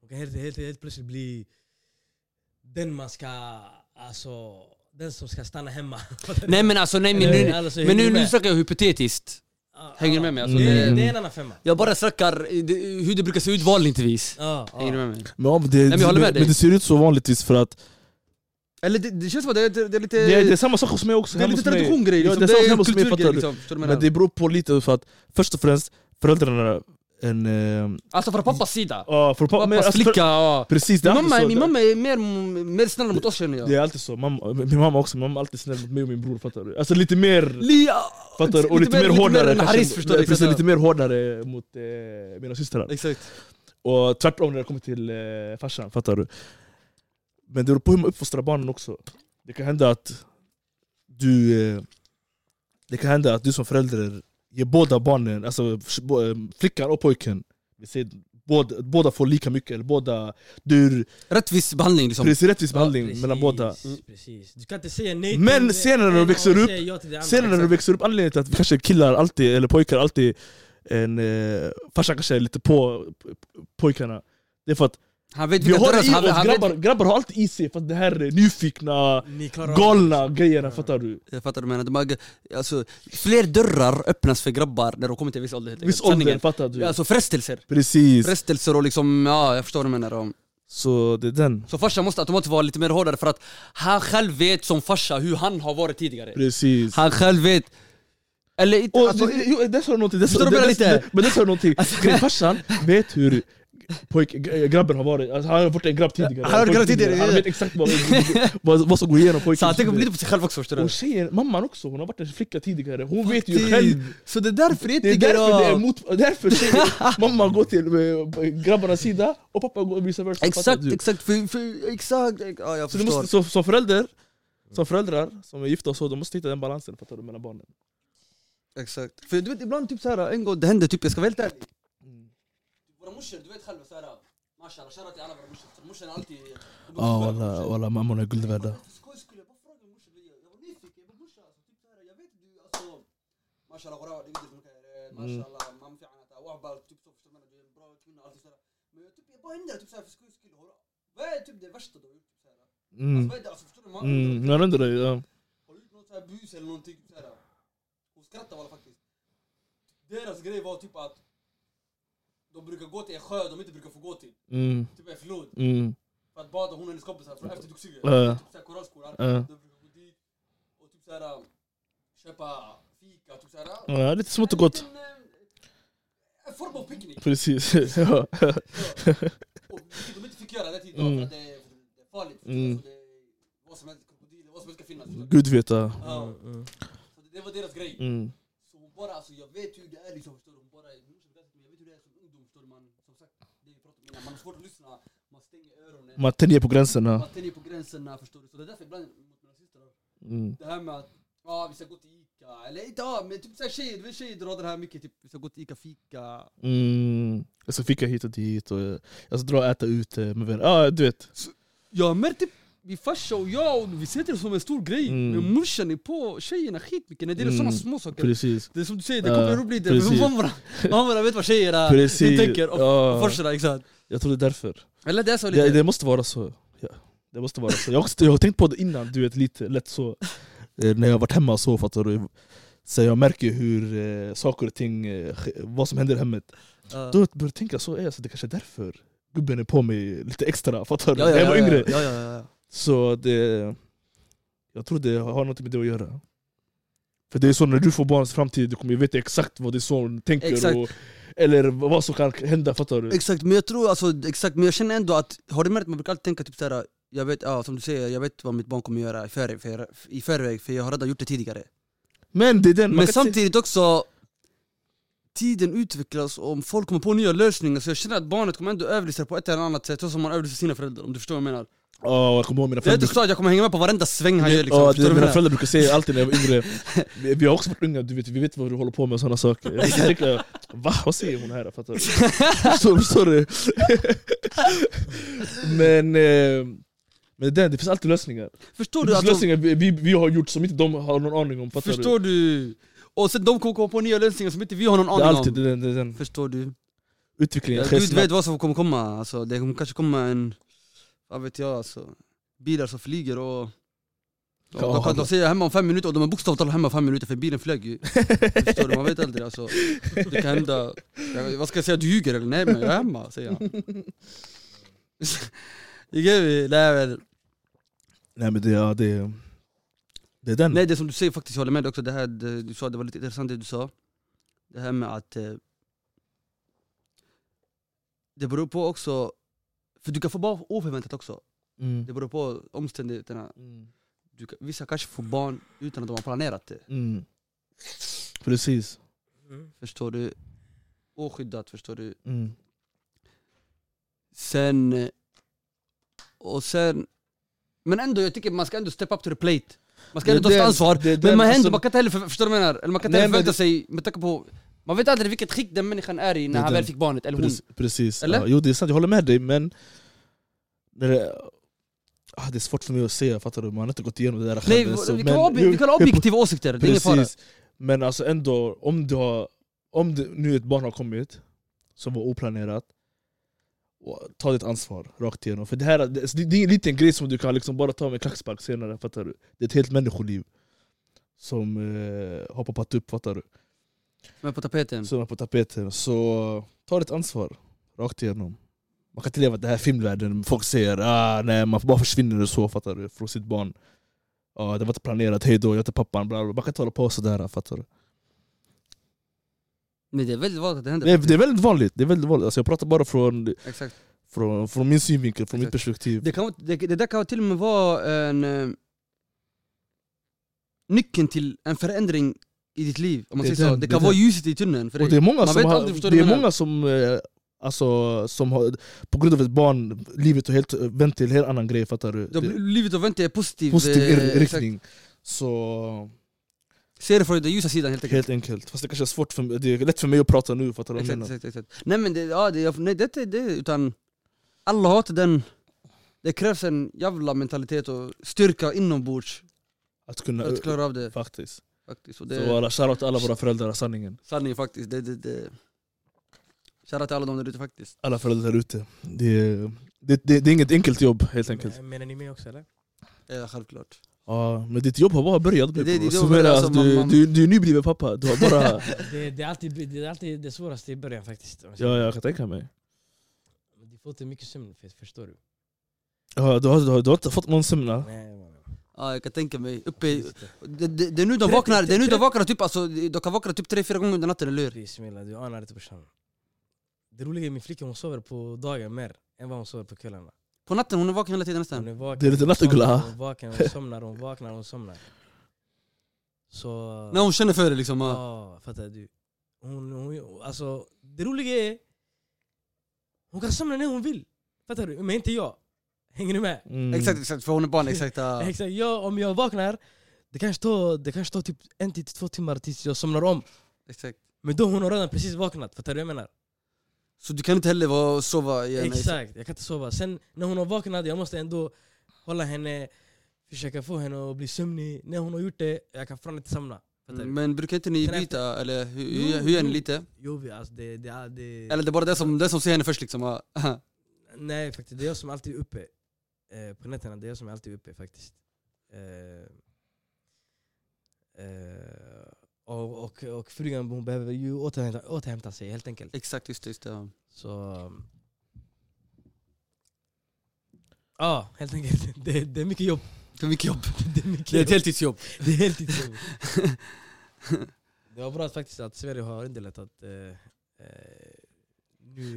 Hon kan helt, helt, helt plötsligt bli den man ska, alltså, den som ska stanna hemma. Nej men alltså, nej men nu, alltså, men nu, nu snackar jag hypotetiskt Ja, hänger du med mig? Alltså, det, det- är- det är en annan femma. Jag bara snackar hur det brukar se ut vanligtvis Ja, Hänger du med mig? Men, men det, men med men, dig. men det ser ut så vanligtvis för att Eller det, det känns som att det, är- det, det är lite... det, är- det är samma sak hos mig också. det är lite hos mig. traditiongrej Ja, liksom, det är det samma är hemma hos mig, kulturgrej fattar du? liksom, Men det beror på lite för att först och främst föräldrarna en... Eh, Alltså från pappas sida ja, för, men, Pappas alltså, för, flicka, ja Precis, det är Min mamma, alltid min så. mamma är mer, mer snäll mot oss känner jag Det är alltid så, mamma, min mamma också, min mamma är alltid snäll mot mig och min bror fattar du? Alltså lite mer, Lia! fattar du? Och lite, mer hårdare än kanske, Haris förstår du precis, lite mer hårdare mot eh, mina systrar Exakt Och tvärtom när det kommer till eh, farsan, fattar du? Men det beror på hur man uppfostrar barnen också Det kan hända att du eh, Det kan hända att du som förälder ger båda barnen, alltså eh, flickan och pojken. Vi säger, båda, båda får lika mycket, eller båda du Rättvis behandling liksom. Precis rättvis behandling Precis, mellan båda. Precis. Du kan inte säga nej till Men senare när du växer upp- säga ja till det andra. Sen när du växer upp, anledningen till att kanske killar alltid, eller pojkar alltid en, eh, farsan kanske är lite på pojkarna Det är för att Han vet vi vilka har dörrar i han, oss, han grabbar, vet, grabbar har alltid i sig för det här är nyfikna, Ni klarar av galna grejerna, fattar du? Jag fattar vad du menar, de har, alltså, fler dörrar öppnas för grabbar när de kommer till en viss ålder helt Viss ålder, fattar du? Alltså frestelser. Precis, Frestelser och liksom, ja jag förstår vad du menar. Om. så det är den. Så farsan måste automatiskt vara lite mer hårdare för att han själv vet som farsa hur han har varit tidigare. Precis. Han själv vet Eller inte, och, alltså, det- jo, det sa du någonting, det sa du lite? Men det sa du någonting, Grejen, farsan vet hur pojk, g- grabben har varit, alltså, han har varit en grabb tidigare. Han har varit grabb tidigare, Han vet exakt vad, vad, vad som går igenom så pojken han tänker lite på sig själv också förstår du? Och tjejen, mamman också, hon har varit en flicka tidigare, hon vet ju själv. Så det är därför det Det är därför det är mot, därför mamma går till eh, grabbarnas sida och pappa går vice versa. Exakt, exakt, för, för, exakt, ja jag Så förstår måste, så, som förälder, som föräldrar som är gifta och så, de måste hitta den balansen fattar du, mellan barnen. Exakt, för du vet ibland typ såhär, en gång det hände typ, jag ska vara helt ärlig رمشر دويت خلف سارة ما شاء الله شرتي على رمشر رمشر قلتي آه والله والله ما منى قلت بعدها. ما شاء الله غراء ما شاء الله ما في عنا وعبال تكتب في تمنا جيم برا تكون على تسرة ما تبي بو هندا تبسا في سكوي سكيل هورا بقى تبدا باش تدور تبسا بس بدا عصفتور ما ما ندري آه. قلت نوتا بيوس المنطق تبسا وسكرت ولا فكيس ديرس جريف أو تيب de brukar gå till en sjö de inte brukar få gå till. Mm. Typ en flod. Mm. För att bada hon och hennes kompisar från efter Duxige. Ja. Typ såhär korallskolan. Ja. De brukar gå dit och typ såhär köpa fika, typ såhär. Ja, lite smått och gott En, eh, form av picknick. Precis, ja. Och de inte fick göra den tiden Mm. för att det är, det är farligt. Mm. Det är vad som helst, krokodiler, vad som helst ska finnas. Gud vet ja. Mm, mm. Så det, det var deras grej. Mm. Så bara, alltså jag vet hur det är liksom, förstår du? Hon bara, jag vet hur det är som ungdom, förstår du? Man, som sagt, det vi pratade om innan, man har svårt att lyssna, man stänger öronen, Man tänjer på gränserna. Man tänjer på gränserna, förstår du? Så det är därför ibland mot mina systrar, mm. det här med att, ja vi ska gå till Ica, eller inte ja, men typ såhär tjejer, vet tjejer drar det här mycket, typ vi ska gå till Ica, fika. Mm. Jag ska fika hit och dit och eh, jag ska dra och äta ute med vänner, ja du vet. Jag märkte min farsa och jag, och vi ser det som en stor grej, Mm. men morsan är på tjejerna skitmycket när det är Mm. sådana små saker Precis Det är som du säger, det kommer roligt, för precis. mammorna, mammorna vet vad tjejerna Precis, tänker, och ja. farsorna, exakt Jag tror det är därför Eller det är så lite det, det måste vara så ja. Det måste vara så Jag har, också- jag har tänkt på det innan, du vet lite lätt så eh, När jag varit hemma och så fattar du så jag märker hur eh, saker och ting, eh, vad som händer i hemmet Ja. Då börjar jag tänka så är jag, så det kanske är därför gubben är på mig lite extra, fattar du? Ja, ja, när jag var yngre Ja, ja, ja, ja. Så det, jag tror det har något med det att göra. För det är så när du får barns framtid, du kommer veta exakt vad din son tänker Exakt. och, eller vad som kan hända, fattar du? Exakt, men jag tror alltså, exakt, men jag känner ändå att, har du märkt, man brukar alltid tänka typ såhär jag vet, ja, som du säger, jag vet vad mitt barn kommer göra i förväg, för, i förväg, för jag har redan gjort det tidigare Men det är den, Men samtidigt också tiden utvecklas och om folk kommer på nya lösningar så jag känner att barnet kommer ändå överlista på ett eller annat sätt så som man överlistar sina föräldrar om du förstår vad jag menar. Ja, jag kommer ihåg mina Det är inte föräldrar jag kommer hänga med på varenda sväng han gör liksom. Förstår det, mina föräldrar brukar säga alltid när jag var yngre Vi, vi har också varit unga, du vet, vi vet vad du håller på med och sådana saker Jag tänker, va? Vad säger hon här? Fattar du? Förstår, du? men, eh, men det, det finns alltid lösningar Förstår Det du finns att de, lösningar vi, vi, har gjort som inte de har någon aning om, fattar? Förstår du? Och sen de kommer komma på nya lösningar som inte vi har någon Det aning är alltid om den, den, den Förstår du? utvecklingen sker Gud vet vad som kommer komma, alltså, det kommer kanske komma en, vad vet jag alltså, bilar som flyger och Ja. de, kan, de säger hemma om fem minuter och de är bokstavligt talat hemma om fem minuter för bilen flög ju Förstår du? Man vet aldrig alltså, det kan hända, vad ska jag säga, du ljuger eller? Nej men jag är hemma säger han get me? Nej, men, Nej men det, ja, det, det är den nej det som du säger faktiskt, jag håller med dig också, det här det, du sa, det var lite intressant det du sa Det här med att eh, Det beror på också, för du kan få barn oförväntat också mm. Det beror på omständigheterna. Mm. Du, kan- vissa kanske får barn utan att de har planerat det. Mm. Precis Mm. Förstår du? Oskyddat, förstår du? mm. Sen... eh, Och sen... Men ändå, jag tycker man ska ändå step up to the plate. Man ska Det- ändå ta sitt det- ansvar. det- men den- man, alltså- ändå, man kan inte heller, för- förstår du vad jag menar? Eller man kan inte heller men förvänta det- sig, med tanke på... Man vet aldrig vilket skick den människan är i när han väl fick barnet, eller hon. Precis. Eller? Ja, jo det är sant, jag håller med dig men det, ah, det är svårt för mig att säga, fattar du? Man har inte gått igenom det där Nej, själv, så- vi men- kan ob- vi kan ha objektiva åsikter, det är ingen fara. Men alltså ändå, om du har, om det, nu ett barn har kommit som var oplanerat Ta ditt ansvar rakt igenom, för det här det, det är ingen liten grej som du kan liksom bara ta med klackspark senare, fattar du? Det är ett helt människoliv som eh, har poppat upp, fattar du? Men på tapeten. som är på tapeten. Så ta ditt ansvar rakt igenom. Man kan inte leva i den här filmvärlden, folk säger ah, nej, man bara försvinner och så fattar du, från sitt barn. Ah, det var inte planerat, hej då, jag är inte pappan. Bla, bla. Man kan inte hålla på sådär, fattar du? Men det är väldigt vanligt att det händer. Det är, det är väldigt vanligt, det är väldigt vanligt. Alltså, jag pratar bara från, Exakt. från, från min synvinkel, från mitt Exakt. perspektiv. Det, kan, det, det där kan till och med vara en eh, nyckeln till en förändring i ditt liv. Om man Det säger så. den, Det det kan är vara ljuset i tunneln för Och dig. det är många Man som, har, det är många som, eh, alltså, som har, på grund av ett barn, livet har helt vänt till en helt annan grej, fattar du? Det- blir Livet och vänta är positiv. Positiv eh, exakt. riktning. Så Se det från den ljusa sidan helt enkelt. Helt enkelt, fast det kanske är svårt för mig, det är lätt för mig att prata nu, fattar du vad jag menar? exakt, exakt. Nej men det, ja, det, nej, det, det, det utan alla har inte den Det krävs en jävla mentalitet och styrka inombords Att kunna, att klara av det faktiskt. Faktiskt. Och det Så alla, shoutout till alla våra föräldrar, sanningen. sanningen faktiskt. Det, det, det. Shoutout till alla de där ute faktiskt. Alla föräldrar där ute. Det, är- det, det, det är inget enkelt jobb helt enkelt. Men- Menar ni mig också eller? Ja, självklart. Ja, men ditt jobb har bara börjat Det- det- alltså, du, man- man- du, du är nybliven pappa, du har bara... Det, det, är alltid, det är alltid det svåraste i början faktiskt. ja, jag kan tänka mig. Du får inte mycket sömn, för- förstår du? Ja, du, har, du, har, du har inte fått någon sömn? Nej. Ja, jag kan tänka mig. Uppe i, det. det, det, är nu de vaknar, det är nu de vaknar typ alltså, de kan vakna typ tre, fyra gånger under natten, eller hur? Bismillah, du anar inte brorsan. Det roliga är min flicka hon sover på dagen mer än vad hon sover på kvällarna. På natten, hon är vaken hela tiden Hon nästan. är vaken, Det är lite hon nattuggla. Hon är vaken, hon somnar, hon vaknar, hon somnar. Så... När hon känner för det liksom. Ja, fattar du? Hon, hon, alltså, det roliga är, hon kan somna när hon vill. Fattar du? Men inte jag. Hänger ni med? Mm. Exakt, exakt, för hon är barn, exakt. ja. Exakt, jag, om jag vaknar, det kanske tar, det kanske tar typ en till två timmar tills jag somnar om. exakt. Men då hon har redan precis vaknat, fattar du vad jag menar? Så du kan inte heller vara sova igen? Exakt, jag kan inte sova. Sen när hon har vaknat, jag måste ändå hålla henne, försöka få henne att bli sömnig. När hon har gjort det, jag kan fan inte somna. Mm, Men brukar inte ni Sen efter- byta, eller hur, Jo, hur, hur gör ni lite? Jo, alltså det, det, är- det, Eller det är bara det som, det som ser henne först liksom? Nej faktiskt, det är jag som alltid är uppe eh, på nätterna. Det är jag som alltid är uppe faktiskt. Eh, eh, och, och, och frugan hon behöver ju återhämta, återhämta sig helt enkelt. Exakt, just det. Just det. ja. Så... Ja, helt enkelt. Det, det är mycket jobb. Det är mycket jobb. Det är, mycket Det är ett jobb. heltidsjobb. det är heltidsjobb. det var bra faktiskt att Sverige har underlättat eh, eh.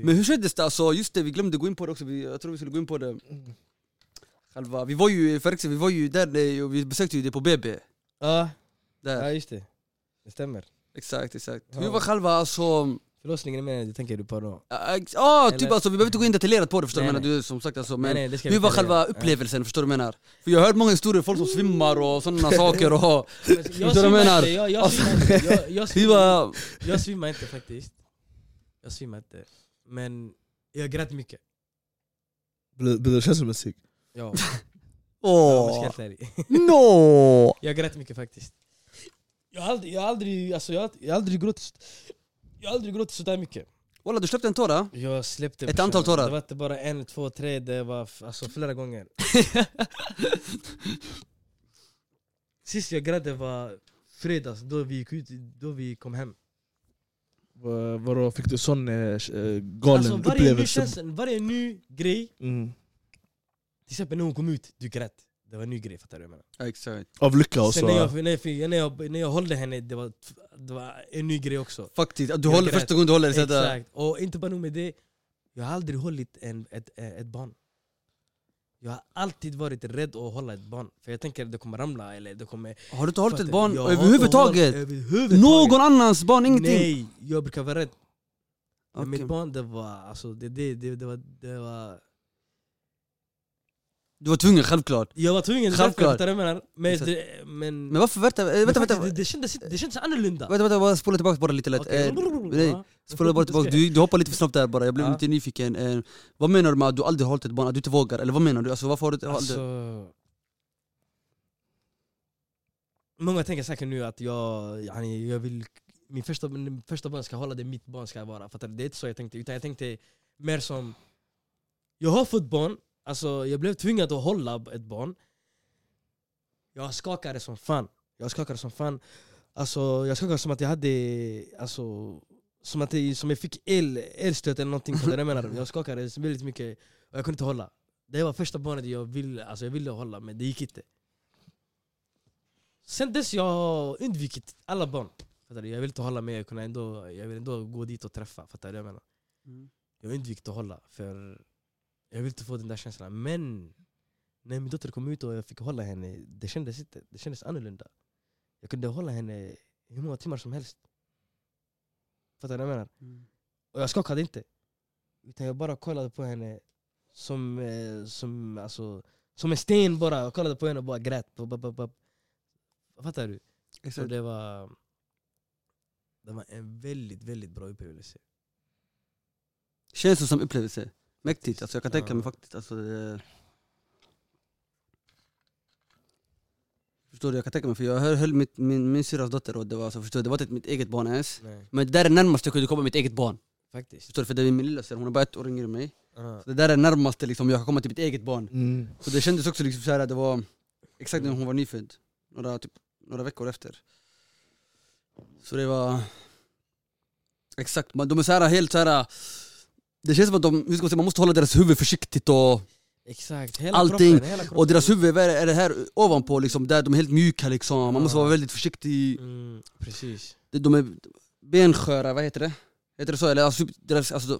Men hur kändes det? Alltså, just det, vi glömde gå in på det också. Vi, jag tror vi skulle gå in på det själva. Vi var ju, för vi var ju där och vi besökte ju det på BB. ja, Där. ja, just det. Det stämmer. Exakt, exakt. Ja. Hur var själva alltså... Förlossningen är med, det tänker du på då? Ja, ah, typ alltså, vi behöver inte gå in detaljerat på det förstår du Nej, menar? nej. Du som sagt alltså, nej, men nej, det ska hur vi var själva upplevelsen förstår du menar? För jag har hört många historier, folk som svimmar och sådana saker och... Ja. Men Jag Förstår du vad jag menar? inte, jag, jag Alltså- svimmar inte, jag, svimmar, var... jag svimmar inte faktiskt Jag svimmar inte, men jag grät mycket Blir blir det känslomusik? Ja, Åh! ärlig No! Jag grät mycket faktiskt Jag har aldrig, jag har aldrig, alltså jag, har- jag har aldrig gråtit Jag har aldrig gråtit sådär mycket Walla du släppte en tår då? Jag släppte Ett antal tårar. Det var inte bara en, två, tre, det var alltså flera gånger Sist jag grät det var fredags, då vi gick ut, då vi kom hem Va- Vadå, fick du sån eh, galen Alltså varje ny upplevelse? känsla, varje ny grej Mm. Till exempel när hon kom ut, du grät Det var en ny grej, fattar du vad jag menar? Ja, exakt. Av lycka och så? när jag, när, jag, när, jag, när jag hållde henne, det var, det var en ny grej också Faktiskt, du Jag håller grät. första gången du håller så där. Exakt, och inte bara nog med det Jag har aldrig hållit en, ett, ett barn Jag har alltid varit rädd att hålla ett barn För jag tänker att det kommer ramla eller det kommer Har du inte hållit ett barn överhuvudtaget? överhuvudtaget. Någon annans barn, ingenting? Nej, jag brukar vara rädd Men Okej. Mitt barn det var, alltså det, det, det, det, var, det var Du var tvungen självklart. Jag var tvungen, Självklart. jag menar? Men, det, men, Men varför, vänta, vänta, vänta, det, det, kändes, det kändes annorlunda vänta, vänta, bara spola tillbaka bara lite lätt. Okej. Eh, nej, Ja. spola bara tillbaka, du, du hoppar lite för snabbt där bara, jag blev lite nyfiken. Eh, vad menar du med att du aldrig hållit ett barn, att du inte vågar? Eller vad menar du? Alltså varför har du aldrig... Alltså, många tänker säkert nu att jag, yani, jag vill min första, min första barn ska hålla det mitt barn ska vara. Fattar du? Det är inte så jag tänkte, utan jag tänkte mer som Jag har fått barn, alltså, jag blev tvingad att hålla ett barn Jag skakade som fan Jag skakade som fan Alltså, jag skakade som att jag hade alltså, som att jag, som jag fick el, elstöt eller någonting. Vad jag menar? Jag skakade väldigt mycket och jag kunde inte hålla. Det var första barnet jag ville, alltså jag ville hålla, men det gick inte. Sen dess jag har undvikit alla barn. Fattar du? Jag vill inte hålla med, jag, kunde ändå, jag vill ändå gå dit och träffa. Fattar du jag menar? Mm. Jag har undvikit att hålla, för jag vill inte få den där känslan. Men när min dotter kom ut och jag fick hålla henne, det kändes, inte, det kändes annorlunda. Jag kunde hålla henne hur många timmar som helst. Fattar du vad jag menar? Mm. Och jag skakade inte. Utan jag bara kollade på henne som, eh, som, alltså, som en sten bara. Jag kollade på henne och bara grät. Bop, bop, bop, bop. Fattar du? Exakt. det var, det var en väldigt, väldigt bra upplevelse. Känns det som upplevelse. Mäktigt, alltså jag kan tänka mig faktiskt. Alltså, det... Förstår du, jag kan tänka mig för jag höll, mitt, min, min syrras dotter och det var, alltså, förstår du, det var inte mitt eget barn ens. Nej, Men det där är närmast jag kunde komma mitt eget barn. faktiskt. Förstår du, för det är min lillasyster, hon är bara ett år yngre än mig. Ja. Så det där är närmaste liksom, jag kan komma till mitt eget barn. Mm. Så det kändes också liksom så här, det var exakt när hon var nyfödd. Några, typ, några veckor efter. Så det var... Exakt, de är så här helt så här. Det känns som att de, hur ska man säga, man måste hålla deras huvud försiktigt och, Exakt, hela Allting. kroppen. Hela kroppen. och deras huvud är, det här ovanpå liksom, där de är helt mjuka liksom. Man måste vara väldigt försiktig. Mm, precis. De är bensköra, vad heter det? Heter det så? Eller alltså, deras, alltså,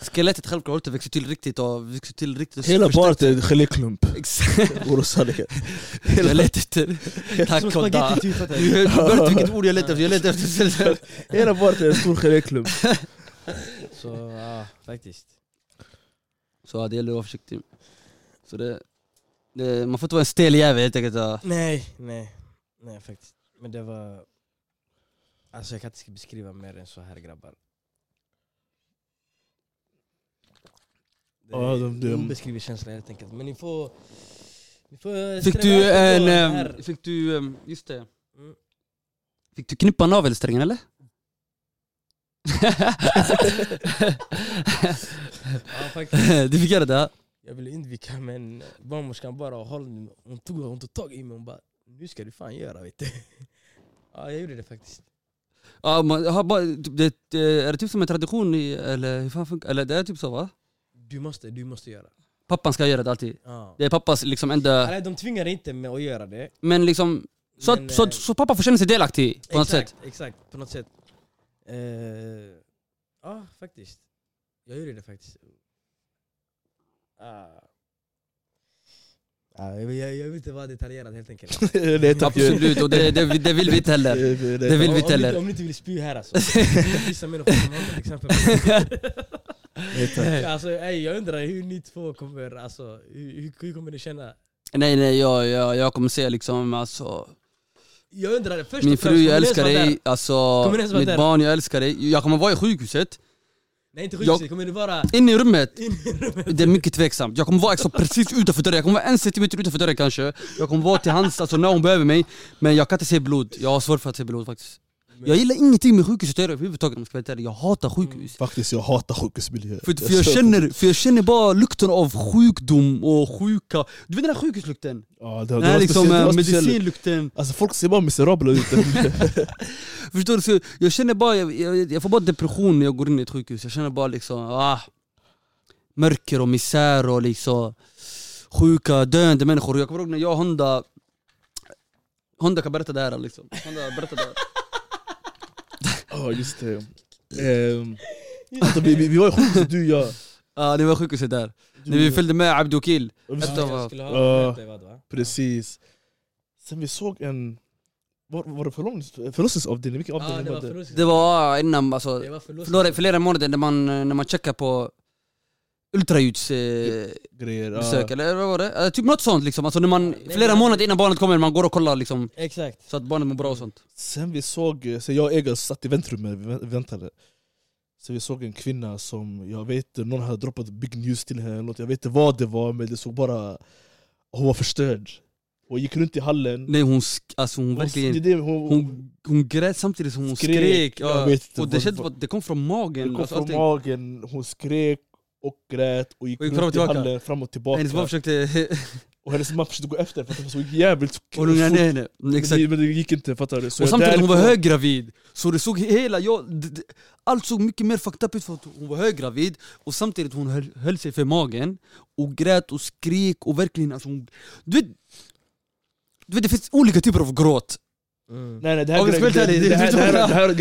skelettet självklart har inte växt till riktigt och växt till riktigt Hela barnet är en geléklump. Jag letar efter... Tack och da. du? hörde vilket ord jag letade efter, jag letade efter... Hela barnet är en stor geléklump. Så ja, faktiskt. Så ja, det gäller att vara försiktig. Så det, det, man får inte vara en stel jävel helt enkelt. ja. Nej, nej. Nej faktiskt. Men det var... Alltså jag kan inte beskriva mer än så här grabbar. Det Ja, är de- de- obeskrivlig känsla helt enkelt. Men ni får... Ni får Fick du en... Fick du... Just det. Mm. Fick du knippa navelsträngen eller? Ja, du fick göra det? Jag ville undvika men barnmorskan bara höll, hon tog, hon tog tag i mig och bara Nu ska du fan göra vet du. Ja jag gjorde det faktiskt. Ja, man, det, det, är det typ som en tradition eller hur fan funkar Eller det är typ så va? Du måste, du måste göra. Pappan ska göra det alltid. Ja. Det är pappas liksom enda... Nej, de tvingar inte mig att göra det. Men liksom, så, Men, att, så, eh, att, så pappa får känna sig delaktig på något exakt, sätt. Exakt, på något sätt. Eh, ja, faktiskt. Jag gjorde det faktiskt. Ah. Ja, jag, vill inte vara detaljerad helt enkelt. Nej tack. Absolut, och det, det, det vill vi inte heller. Det vill vi Om, inte om, ni, heller. om ni inte vill spy här alltså. Vissa människor som till exempel. Alltså, ey, jag undrar hur ni två kommer, alltså, hur, hur- hur kommer ni känna? Nej nej, jag, jag, jag kommer säga liksom alltså Jag undrar, först Min fru, jag älskar dig, alltså mitt barn, jag älskar dig. Jag kommer vara i sjukhuset, Nej inte Jag- sjukhuset, kommer ni vara inne i rummet. inne i rummet? Det är mycket tveksamt. Jag kommer vara exakt precis utanför dörren, jag kommer vara en centimeter utanför dörren kanske. Jag kommer vara till hands alltså, när hon behöver mig, men jag kan inte se blod. Jag har svårt för att se blod faktiskt. Jag gillar ingenting med sjukhus att göra överhuvudtaget om jag ska vara. Jag hatar sjukhus. Faktiskt jag hatar sjukhusmiljö. För, för, jag känner, för jag känner bara lukten av sjukdom och sjuka. Du vet den här sjukhuslukten? Ja, det, Den här liksom eh, medicinlukten. Alltså folk ser bara miserabla ut. Förstår du? Så jag känner bara, jag, jag, jag får bara depression när jag går in i ett sjukhus. Jag känner bara liksom, ah, mörker och misär och liksom sjuka, döende människor. Jag kommer ihåg när jag och Honda, Honda kan berätta det här liksom. Honda berätta det här. Ja just det. Ehm, alltså, vi, vi, vi var i sjukhuset du och jag. Ja, det var sjukhuset där. Du, När vi följde med Abdokil. och vi- Ett Ja, av- jag skulle Ja. ha berättat vad va? Precis. Sen vi såg en... Var, var det förlossnings- förlossningsavdelning? Vilken Ja, avdelning det var var det? Det var innan, alltså, Det var flera, flera månader när man, när man checkar på ultraljudsbesök, eh, eller vad var det? Eh, typ något sånt liksom. Alltså när man, Nej, flera månader innan barnet kommer, man går och kollar liksom, Exakt. så att barnet mår bra och sånt. Sen vi såg, så jag och Egar satt i väntrummet, vi vä- väntade. Så vi såg en kvinna som, jag vet inte, någon hade droppat big news till henne, eller något. jag vet inte vad det var men det såg bara... Hon var förstörd. Hon gick runt i hallen. Nej hon, alltså hon Hon, verkligen, det, hon, hon, hon grät samtidigt som hon Skrek, skrek. jag ja. vet inte och det vad- kändes det kom från magen. det kom alltså, från allting. magen, hon skrek och grät och gick Och gick fram och tillbaka. hallen fram och tillbaka. Hennes mamma försökte... Och hennes mamma försökte gå efter för att hon såg jävligt och ner henne. Men Exakt. det, men det gick inte, fattar du? Så Och samtidigt hon var höggravid, så det såg hela, jag, allt såg mycket mer fucked up ut för att hon var höggravid och samtidigt hon höll, höll sig för magen och grät och skrek och verkligen alltså hon, du vet, du vet det finns olika typer av gråt. Nej nej det här, grejen- det, det, här, det det, är här, så det, här,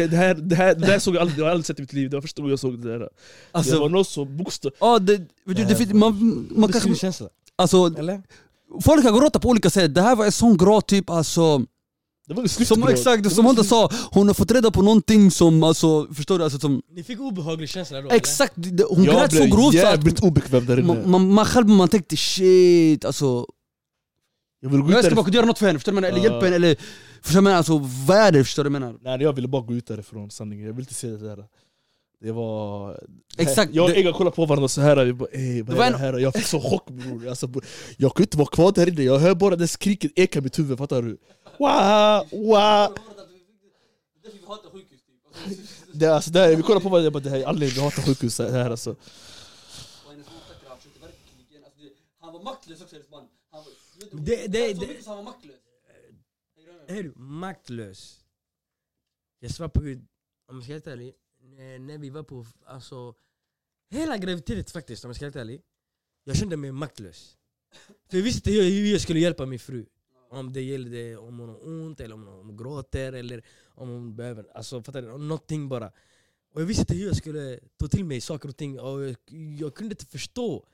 det, här, det, här, det här såg jag aldrig, jag har aldrig sett i mitt liv, det var första gången jag såg det här. det var Alltså, något så bokstav... ja, det, vet du, det, finns- man, man Det kanske, känsla. alltså, Eller? folk kan gråta på olika sätt, det här var en sån gråt typ alltså Det var en snyggt Som exakt, Det som Honda sa, hon har fått reda på någonting som alltså, förstår du? Alltså, som, Ni fick obehaglig känsla då? exakt, det- hon Jag grät så blev grovt så att obekväm där inne. man, man, man själv man tänkte shit alltså Jag ville gå Jag ska bara kunna göra något för henne, förstår du? Eller hjälpa henne, eller förstår du vad jag menar? Alltså vad är det? Förstår du menar? Nej jag ville bara gå ut därifrån, sanningen. Jag ville inte se det där. Det var... Exakt, Jag och Egan kollade på varandra så här. Vi bara, ey, vad är det här? Jag fick så chock bror. Alltså, bror, jag kunde inte vara kvar där inne, jag hör bara det skriket eka i mitt huvud, fattar du? Wow, wow. Det, alltså, det här, vi kollar på varandra, jag bara, det här är anledningen vi hatar sjukhus här alltså. Han var maktlös också hennes man. Han var, Det- det- det- han var maktlös. Är du maktlös? Jag svär på gud, om jag ska vara helt ärlig, när, vi var på, alltså Hela graviditeten faktiskt, om jag ska vara helt ärlig Jag kände mig maktlös För jag visste inte hur hur jag skulle hjälpa min fru Om det gällde om hon har ont, eller om hon gråter, eller om hon behöver, alltså fattar du? Någonting bara Och jag visste inte hur jag skulle ta till mig saker och ting, och jag, jag kunde inte förstå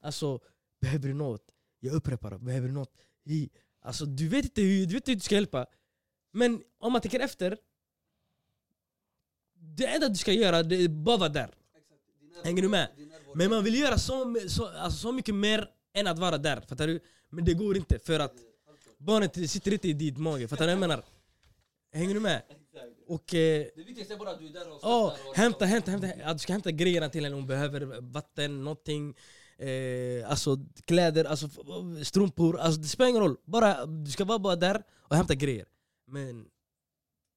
Alltså, behöver du något? Jag upprepar, behöver du något? I, Alltså du vet inte hur, du vet inte hur du ska hjälpa Men om man tänker efter Det enda du ska göra det är bara vara där Hänger du med? Men man vill göra så, så, alltså, så mycket mer än att vara där, fattar du? Men det går inte för att barnet sitter inte i din mage, fattar du vad jag menar? Hänger du med? Och eh, Det viktigaste är bara att du är där och stöttar och- hämta, hämta, hämta. Att du ska hämta grejerna till henne, hon behöver vatten, någonting eh, Alltså kläder, alltså strumpor, alltså det spelar ingen roll. Bara, Du ska vara bara där och hämta grejer. Men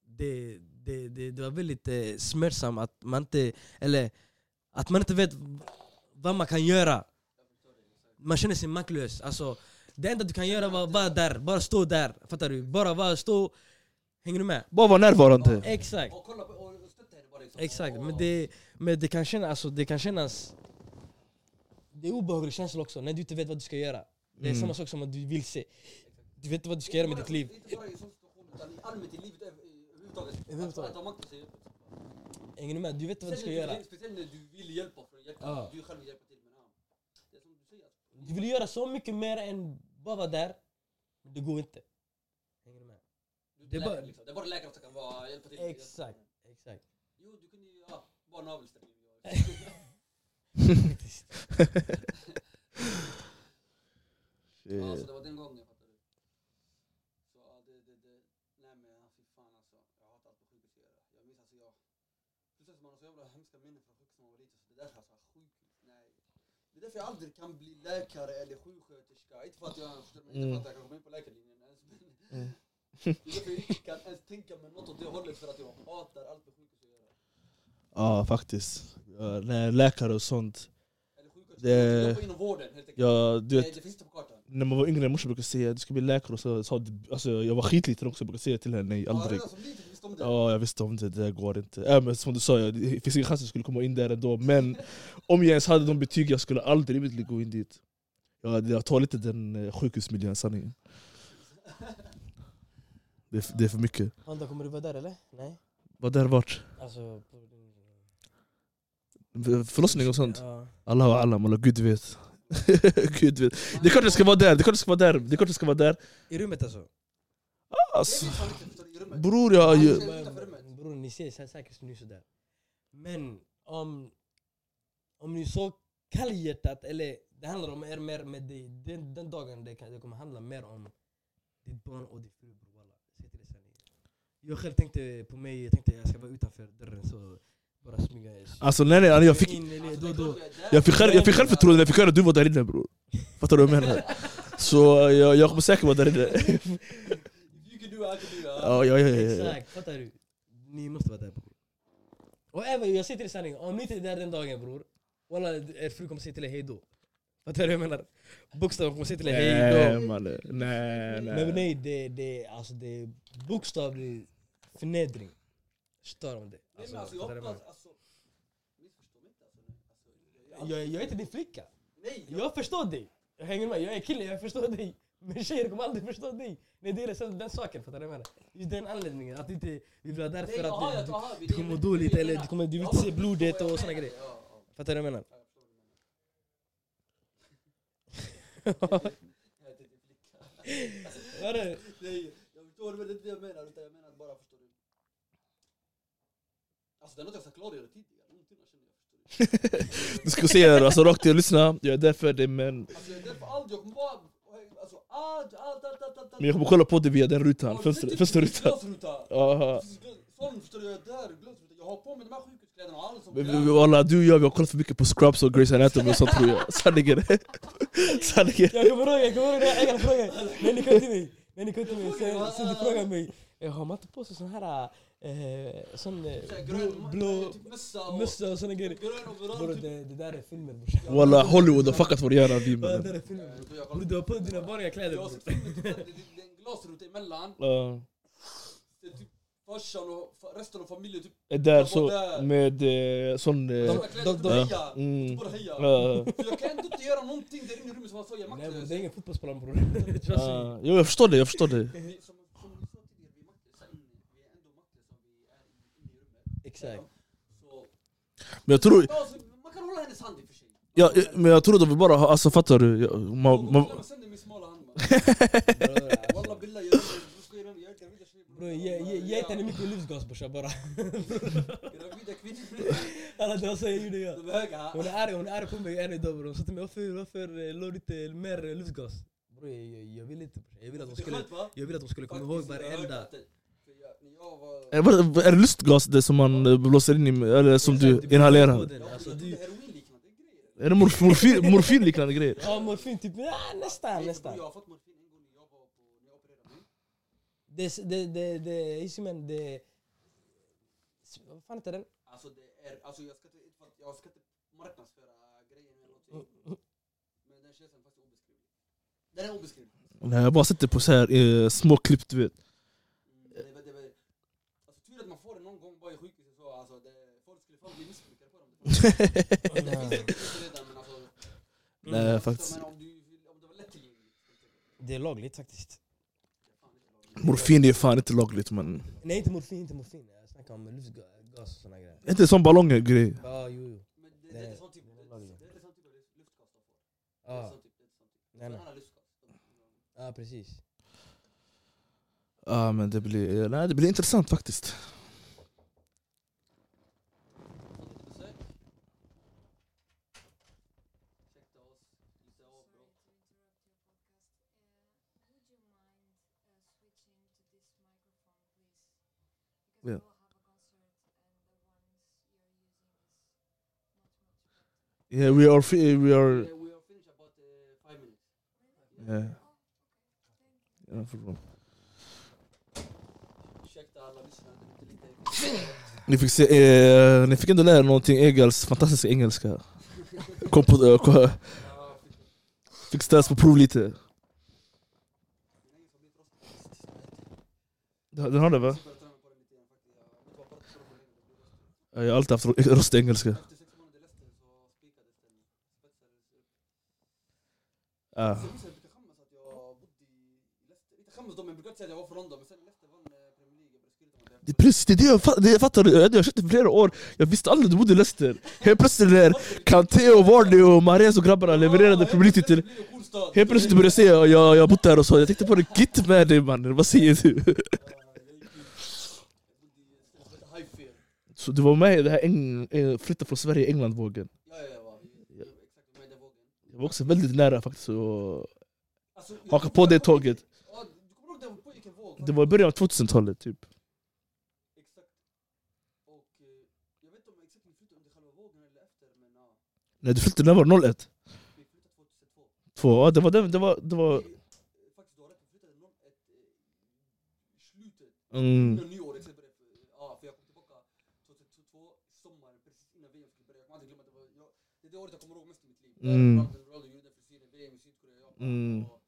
det, det, det, det var väldigt eh, smärtsamt att man inte, eller att man inte vet vad man kan göra. Man känner sig maktlös, alltså det enda du kan göra var vara där, bara stå där, fattar du? Bara vara, stå, hänger du med? Bara vara närvarande. Exakt. Liksom. Exakt, men det, men det, kan kännas, alltså, det kan kännas... Det är obehaglig känsla också, när du inte vet vad du ska göra. Det är Mm. samma sak som att du vill se. Du vet inte vad du ska göra med ditt liv. Inte bara i sån situation utan i allmänt i livet över- överhuvudtaget. Att. Hänger du med? Du vet inte vad du ska göra. Speciellt när du vill hjälpa från hjärtat. Du själv vill hjälpa till. Men ja. Det är som du säger. Du vill göra så mycket mer än bara vara där, men det går inte. Hänger du med? Det är läkare, bara- liksom. det är bara läkare som kan vara, hjälpa till. Exakt, exakt. Jo, du kunde ju, ja, bara navelsträng. Ja, så det var den gången, fattar du? Så ja, det, det, det, nej men fy fan alltså. Jag hatar allt med sjukhus att göra. Jag minns alltså jag, plus att man har så jävla hemska minnen från sjukhus när man var liten, så det är därför alltså, sjukhus, nej. Det är därför jag aldrig kan bli läkare eller sjuksköterska. Inte för att jag, inte för att jag kan komma in på läkarlinjen ens, men Mm. det är därför jag inte kan ens tänka mig något åt det hållet för att jag hatar allt med sjukhus. Ja faktiskt. Ja, nej, läkare och sånt. Det-. Ja, du vet, det finns inte på kartan. när man var yngre, morsan brukade säga att du ska bli läkare och så sa alltså, jag var skitliten också, jag brukade säga till henne nej, Ja, aldrig. Ja, jag visste om det, det går inte. Äh, men som du sa, jag- det finns ingen chans att jag skulle komma in där ändå. Men om jag ens hade de betyg, jag skulle aldrig vilja gå in dit. Jag, jag tar lite den eh, sjukhusmiljön, sanningen. Det är, det är för mycket. Anda, kommer du vara där eller? Nej? Vad där vart? Alltså, på din... Förlossning och sånt? Ja. Allah och Allah, alla gud vet. gud vet. Det är klart jag ska vara där, det är klart jag ska vara där. Det är klart jag ska vara där. I rummet alltså? Alltså, Det bror jag... Det rummet. Bror, ni ser sä- säkert nu sådär. Men om, om ni så kallhjärtat, eller det handlar om er mer med dig, den, den dagen det, kan, det kommer handla mer om ditt barn och din fru. Jag själv tänkte på mig, jag tänkte jag ska vara utanför dörren så alltså nej nej, jag fick, Alltså, jag fick, själv, jag fick självförtroende när jag fick höra att du var där inne bror. Fattar du vad jag menar? Så jag, jag kommer säkert vara där inne. You can do I can do. Ja, ja, ja, ja, ja. Exakt, fattar du? Ni måste vara där bror. Och även, jag säger till dig sanningen, om ni inte är där den dagen bror, walla er fru kommer säga till er hejdå. Fattar du vad jag menar? Bokstavligen kommer säga till er hejdå. Nej mannen, nej Men nej. nej, det, det, alltså, det är bokstavlig förnedring. Stör om det. Men alltså, jag du vad jag hoppas, alltså... Missförstå mig inte alltså. alltså menar? jag, jag är inte din flicka. Nej, jag, Jag förstår dig. Jag hänger med, jag är kille, jag förstår dig. Men tjejer kommer aldrig förstå dig. Nej, det är den, den saken, fattar du vad jag menar? Just den anledningen, att inte vi vill ha där för att jag du, du, du kommer dåligt det- eller du, kommer, du vill inte se jag blodet förstår och vad såna jag grejer. Fattar du vad jag menar? Jag förstår vad du. Jag. Vad är det? Nej, jag förstår inte det jag menar, utan jag menar bara, förstår du? Alltså det är något jag ska klargöra tidigare, någonting känner jag förstår. Du ska se här, alltså rakt till lyssna. Jag är där för dig men... Alltså jag är där för allt, jag kommer bara... Alltså allt, allt, allt, allt, allt. Men jag kommer kolla på dig via den rutan, det är fönsterrutan. Glasruta. Aha. Sån förstår du, jag är där, glasruta. Jag har på mig de här sjukhuskläderna och allt som Men vi- vi- Walla, du och jag vi har kollat för mycket på Scrubs och Grey's Anatomy och sånt tror jag. Sanningen. Sanningen. Jag kommer ihåg, jag kommer ihåg den här frågan. När ni kom till mig, när ni kom till mig, sen, sen du frågade mig. "Eh, Har man inte på sig sån här, eh, sån blå, blå mössa och... såna grejer? Bror typ. det, det där är filmer brorsan. Walla, Hollywood har fuckat vår hjärna vi Ja, Det där mannen. är filmer. Eh, Bror du har på dig dina vanliga kläder Jag har sett filmen, typ, det är en glasruta emellan. Ja. Det är typ farsan och resten av familjen typ... Är där så med eh, sån... De, Eh, de, de, de, de- heja. mm. Bara heja. ja. För jag kan ändå inte göra någonting där inne i rummet som sa, jag maktlös. det är ingen fotbollsplan bror. Jo jag förstår det, jag förstår det. Vi- Som, som vi sa tidigare, vi är maktlösa inne. Vi är ändå maktlösa om vi är inne i rummet. Exakt. Så, Men jag tror... man kan hålla hennes hand i och för sig. Ja, eh, men jag tror de vill bara ha, alltså fattar du? Ja, Man, man, sen min smala hand. Walla billah, jag jag jag ge inte henne mycket livsgas brorsan bara. Gravida kvinnor, Alla det var så jag gjorde jag. de. Hon är arg, hon är arg på mig än idag bror. Hon sa till mig varför, varför eh, la du inte mer lustgas? Bror jag, jag, jag vill inte. Jag vill att är skulle, jag vill att hon skulle komma ihåg jag varenda... är, vad- är det lustgas det som man eh, blåser in i, eller som du inhalerar? Alltså. Är det morf- morfin, morfinliknande grejer? ja morfin typ, ja, nästan nästan. Har. Det, det, det, det, Isimen, det... Vad fan heter den? Alltså det är, alltså jag ska inte, jag ska inte marknadsföra grejen eller Mm, någonting. Men den känns faktiskt obeskrivlig. Den är obeskrivlig. Nej, jag bara sitter på så här eh, små klipp du vet. Mm, det, var- det, var- alltså tur att man får det någon gång bara i sjukhuset så, alltså det, folk skulle fan bli missbrukare på dem. Det finns säkert redan men alltså. Nej alltså, faktiskt. Det var lättillgängligt. Det är lagligt faktiskt. Morfin är fan inte lagligt men... Nej inte morfin, inte morfin. Jag snackar om lustgas och såna grejer. Inte som ballonger grej? Ja, jo, jo. Men det, är sån typ, sån typ av luftgas de får. Typ, lustgas. Ja precis. Ja men det blir, nej, det blir intressant faktiskt. Yeah. Yeah, we are fi- we are We are finished about uh, five minutes. yeah. Ni fick, se, eh, ni fick ändå lära er någonting engels, fantastisk engelska. Kom på, eh, fick ställas på prov lite. Den har det va? Ja, Jag har alltid haft röst engelska. Om det. Är precis det, är det jag, fa- det jag fattar, jag har känt i flera år, jag visste aldrig att du bodde i Leicester. Helt plötsligt när Kanté och Vardy och Mahrez och grabbarna levererade Premier League till Leicester blir en cool stad. Helt plötsligt började säga jag, jag har bott här och så, jag tänkte på det, git med dig mannen, vad säger du? Jag. Jag. Så du var med i det här Eng, eh, flytta från Sverige England-vågen? Ja, ja, jag var jag var exakt med i den vågen. Jag var också väldigt nära faktiskt att Alltså, haka på det tåget. Det var i början av 2000-talet typ. Eh. Nej du flyttade, när var det? 01? Vi flyttade 2002. Två? Ja det var det, det var... Det var Vi, eh, faktiskt, du har rätt, vi flyttade 01 eh, i slutet. mm, Innan nyår, exakt. började- Ja, för jag kom tillbaka 2002, sommaren, precis innan VM skulle börja. Jag kommer aldrig glömma, det var jag, det är det året jag kommer ihåg mest i mitt liv. Mm. Ronaldo, gjorde den frisyren, VM i Sydkorea, Japan. Mm. Och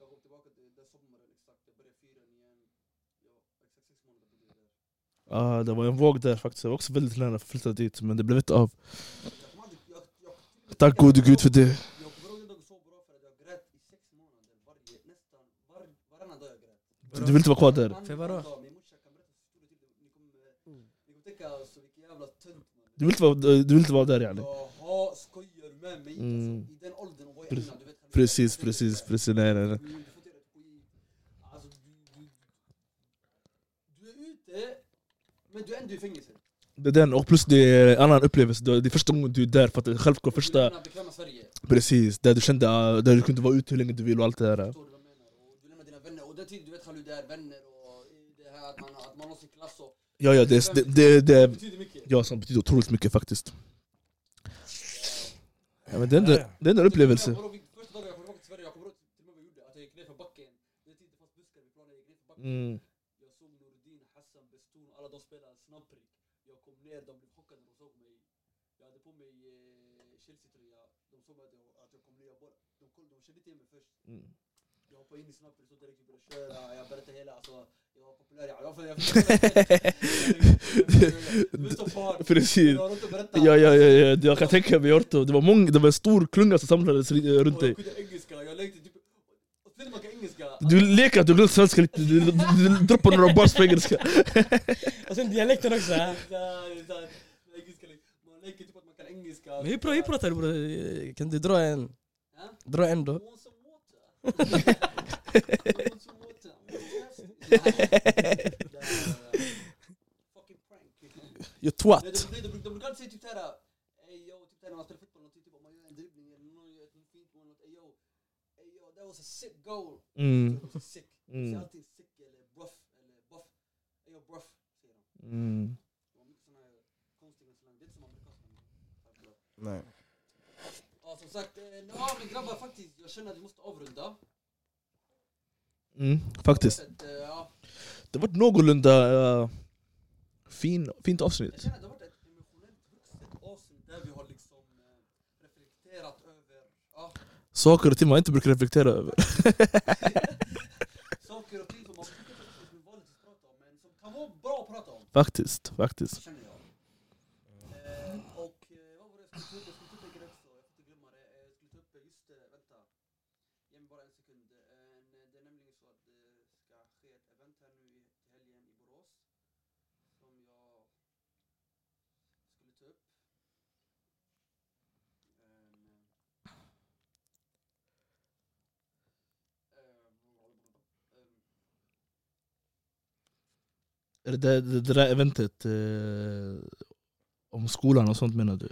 jag kom tillbaka till den sommaren, exakt. Jag började fira den igen. Ja, exakt sex månader bodde jag där. ja, det var en våg där faktiskt, jag var också väldigt nära att flytta dit men det blev inte av. Jag jag, jag, Tack gode gud för det. Jag jag var, jag. Du vill inte vara kvar där? För vadå? dag. Min morsa kan berätta så stora till ni kommer, ni kommer tänka alltså vilken jävla tunt man Du vill inte vara, du vill inte vara där yani? Jaha, skojar du med mig? Mm. Alltså, I den åldern, Pre- jag innan, du vet Precis, precis, precis, nej nej nej. Du. Alltså, du, du, du är ute, men du är ändå i fängelse. Det är den, och plus det är en annan upplevelse, det är första gången du är där för att självklart första. Precis, där du kände, ah, där du kunde vara ute hur länge du vill och allt det där du lämnar dina vänner, och den tiden du vet hur det är, vänner och det här att man, att man har sin klass och... Ja ja, det, det, det, Det. Ja, som betyder otroligt mycket faktiskt ja, men det, är ändå, det är ändå en upplevelse mm. Jag såg Nordin, Hassan, Bestun, alla de spelade snabbprick. Jag kom ner, de blev chockade när de såg mig. Jag hade på mig Chelsea-tröja. De såg att jag, att jag kom ner. Jag bara, de, koll- de kände inte igen mig först. Mm. Jag hoppade in i snabbprick, så direkt började köra. Jag berättade hela, alltså, Precis. Ja, ja, ja, ja, jag kan tänka mig Orto. Det var många, det var en stor klunga som samlades ri- runt dig jag kunde engelska, jag lekte typ... Du leker att du glömt svenska lite, du, du, du droppar några bars på engelska Och sen dialekten också. Man leker typ att man kan engelska. Men hur, pra- hur pratar du bror? Kan du dra en? Dra en då? You Nej, twat de- brukar alltid säga typ såhär, ey yo, typ när man spelar fotboll, typ om man gör en dribbling eller någon gör ett fint mål, ey yo, ey yo, that was a sick goal. mm. Sick. Mm. alltid sick eller bruff eller buff. Ey yo, bruff, säger de. Mm. Det var mycket såna här konstiga slang, det är inte som amerikanska. men- Nej. Ja som sagt, eh, ja men grabbar faktiskt, jag känner att vi måste avrunda. Mm. Faktiskt. Ja, Det var ett någorlunda uh, fin, fint jag avsnitt känner att det har varit ett emotionellt vuxet avsnitt där vi har liksom eh, reflekterat över ja, Saker och ting man inte brukar reflektera över. Saker och ting som man brukar prata om, men som kan vara bra att prata om. Faktiskt, faktiskt känner jag. Eh, och eh, vad var det jag skulle ta upp? Jag skulle ta upp en grej också, jag får inte glömma det. Eh, Jag skulle ta upp, eh, just det, vänta. Ge mig bara en sekund. Eh, det är nämligen så att det ska ske ett event här nu i till helgen i Borås. Som jag skulle ta upp. Ehm, eh, Är det det, det, det där eventet eh, om skolan och sånt menar du?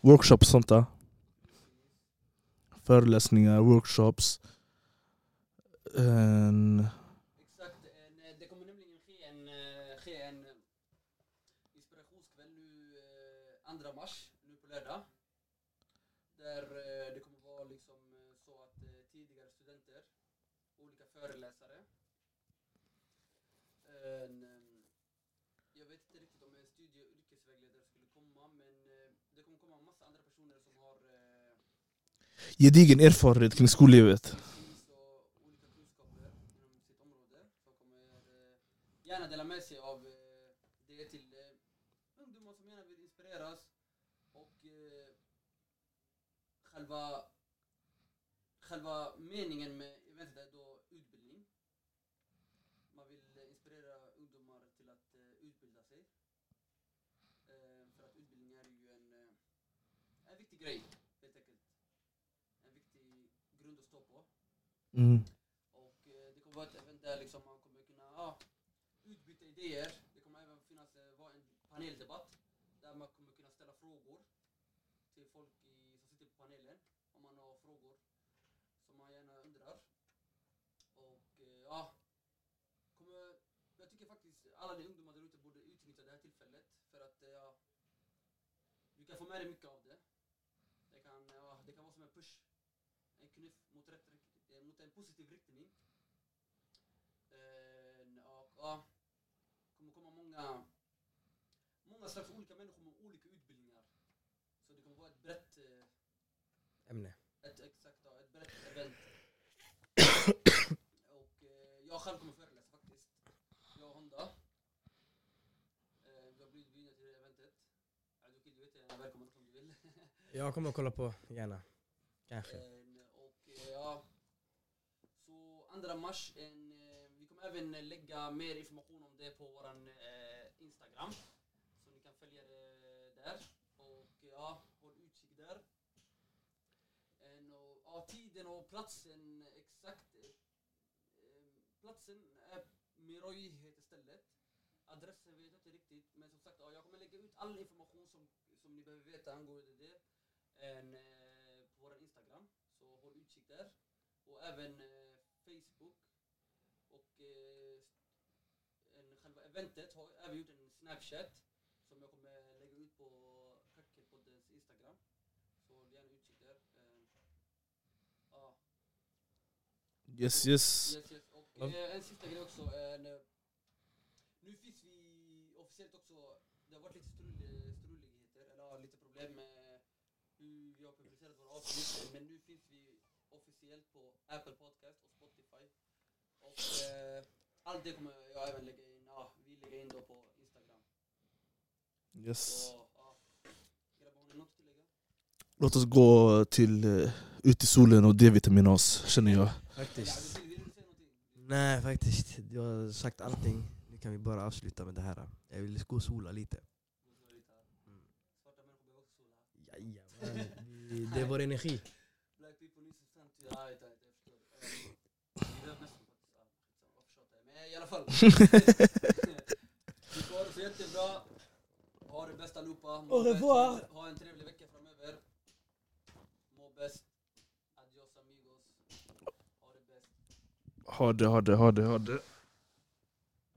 Workshops sånt där? Föreläsningar, workshops. En, Exakt, eh, det kommer nämligen ske en, eh, ske en eh, inspirationskväll nu eh, 2 mars, nu på lördag. Där eh, det kommer vara liksom eh, så att eh, tidigare studenter, olika föreläsare. En, eh, jag vet inte riktigt om en studie och yrkesvägledare skulle komma men eh, det kommer komma en massa andra personer som har gedigen erfarenhet kring skollivet. precis och olika kunskaper inom sitt område som kommer eh, gärna dela med sig av eh, det till eh, ungdomar som gärna vill inspireras och eh, själva själva meningen med eventet är då utbildning. Man vill eh, inspirera ungdomar till att eh, utbilda sig. Eh, för att utbildning är ju en, en viktig grej helt enkelt. En viktig grund att stå på. Mm. Och det kommer vara ett event där liksom man kommer kunna ja, utbyta idéer. Det kommer även finnas vara en paneldebatt där man kommer kunna ställa frågor till folk i, som sitter på panelen om man har frågor som man gärna undrar. Och eh, ja, kommer, jag tycker faktiskt alla ni ungdomar där ute borde utnyttja det här tillfället för att eh, ja, du kan få med dig mycket av det. Det kan, eh, det kan vara som en push, en knuff mot, rätt, eh, mot en positiv riktning. Det och, kommer komma många, många slags olika människor med olika utbildningar. Så det kommer vara ett brett, eh, Ämne. ett, exakt, ja, ett brett event. och eh, jag själv kommer föreläsa faktiskt. Jag och Honda. Eh, vi har blivit bjudna till det eventet. Alltså, du vet, jag är välkommen om du vill. Jag kommer att kolla på, gärna. Kanske. Eh, och eh, ja, så andra mars, en, eh, vi kommer även lägga mer information om det på våran eh, Instagram. Så ni kan följa det där. Och ja, håll utkik där. En, och, ja, tiden och platsen exakt. eh, platsen är Miroi heter stället. Adressen vet jag inte riktigt. Men som sagt, ja, jag kommer lägga ut all information som, som ni behöver veta angående det en, eh, på vår Instagram. Så håll utkik där. Och även eh, Facebook. Och eh, en, själva eventet har även gjort en Snapchat. Som jag kommer lägga ut på Kackelpoddens Instagram. Så håll gärna utkik där. Eh, ja. Yes, yes. Yes, yes. Och eh, en sista grej också. En, eh, nu finns vi officiellt också, det har varit lite problem med hur vi har publicerat våra avsnitt. Men nu finns vi officiellt på Apple Podcast och Spotify. Och eh, allt det kommer jag även lägga in, ja, vi lägger in då på Instagram. yes. Så, ja. Grabbar, har ni något att tillägga? Låt oss gå till eh, ut i solen och D-vitaminas känner jag. Faktiskt. Vill du säga någonting? Nej faktiskt, du har sagt allting. Nu kan vi bara avsluta med det här. Jag vill gå och sola lite. Mm. Svarta människor behöver också sola. Jajamän. Vi- Det är vår energi. Black people needs to stand to... Ja, jag vet, jag förstår. Eh, nästan? Men i alla fall. Vi får ha det så jättebra. Ha det bäst allihopa. Au revoir. Ha en trevlig vecka framöver. Må bäst. Adios amigos. Ha det bäst. Ha det, ha det, ha det, ha det.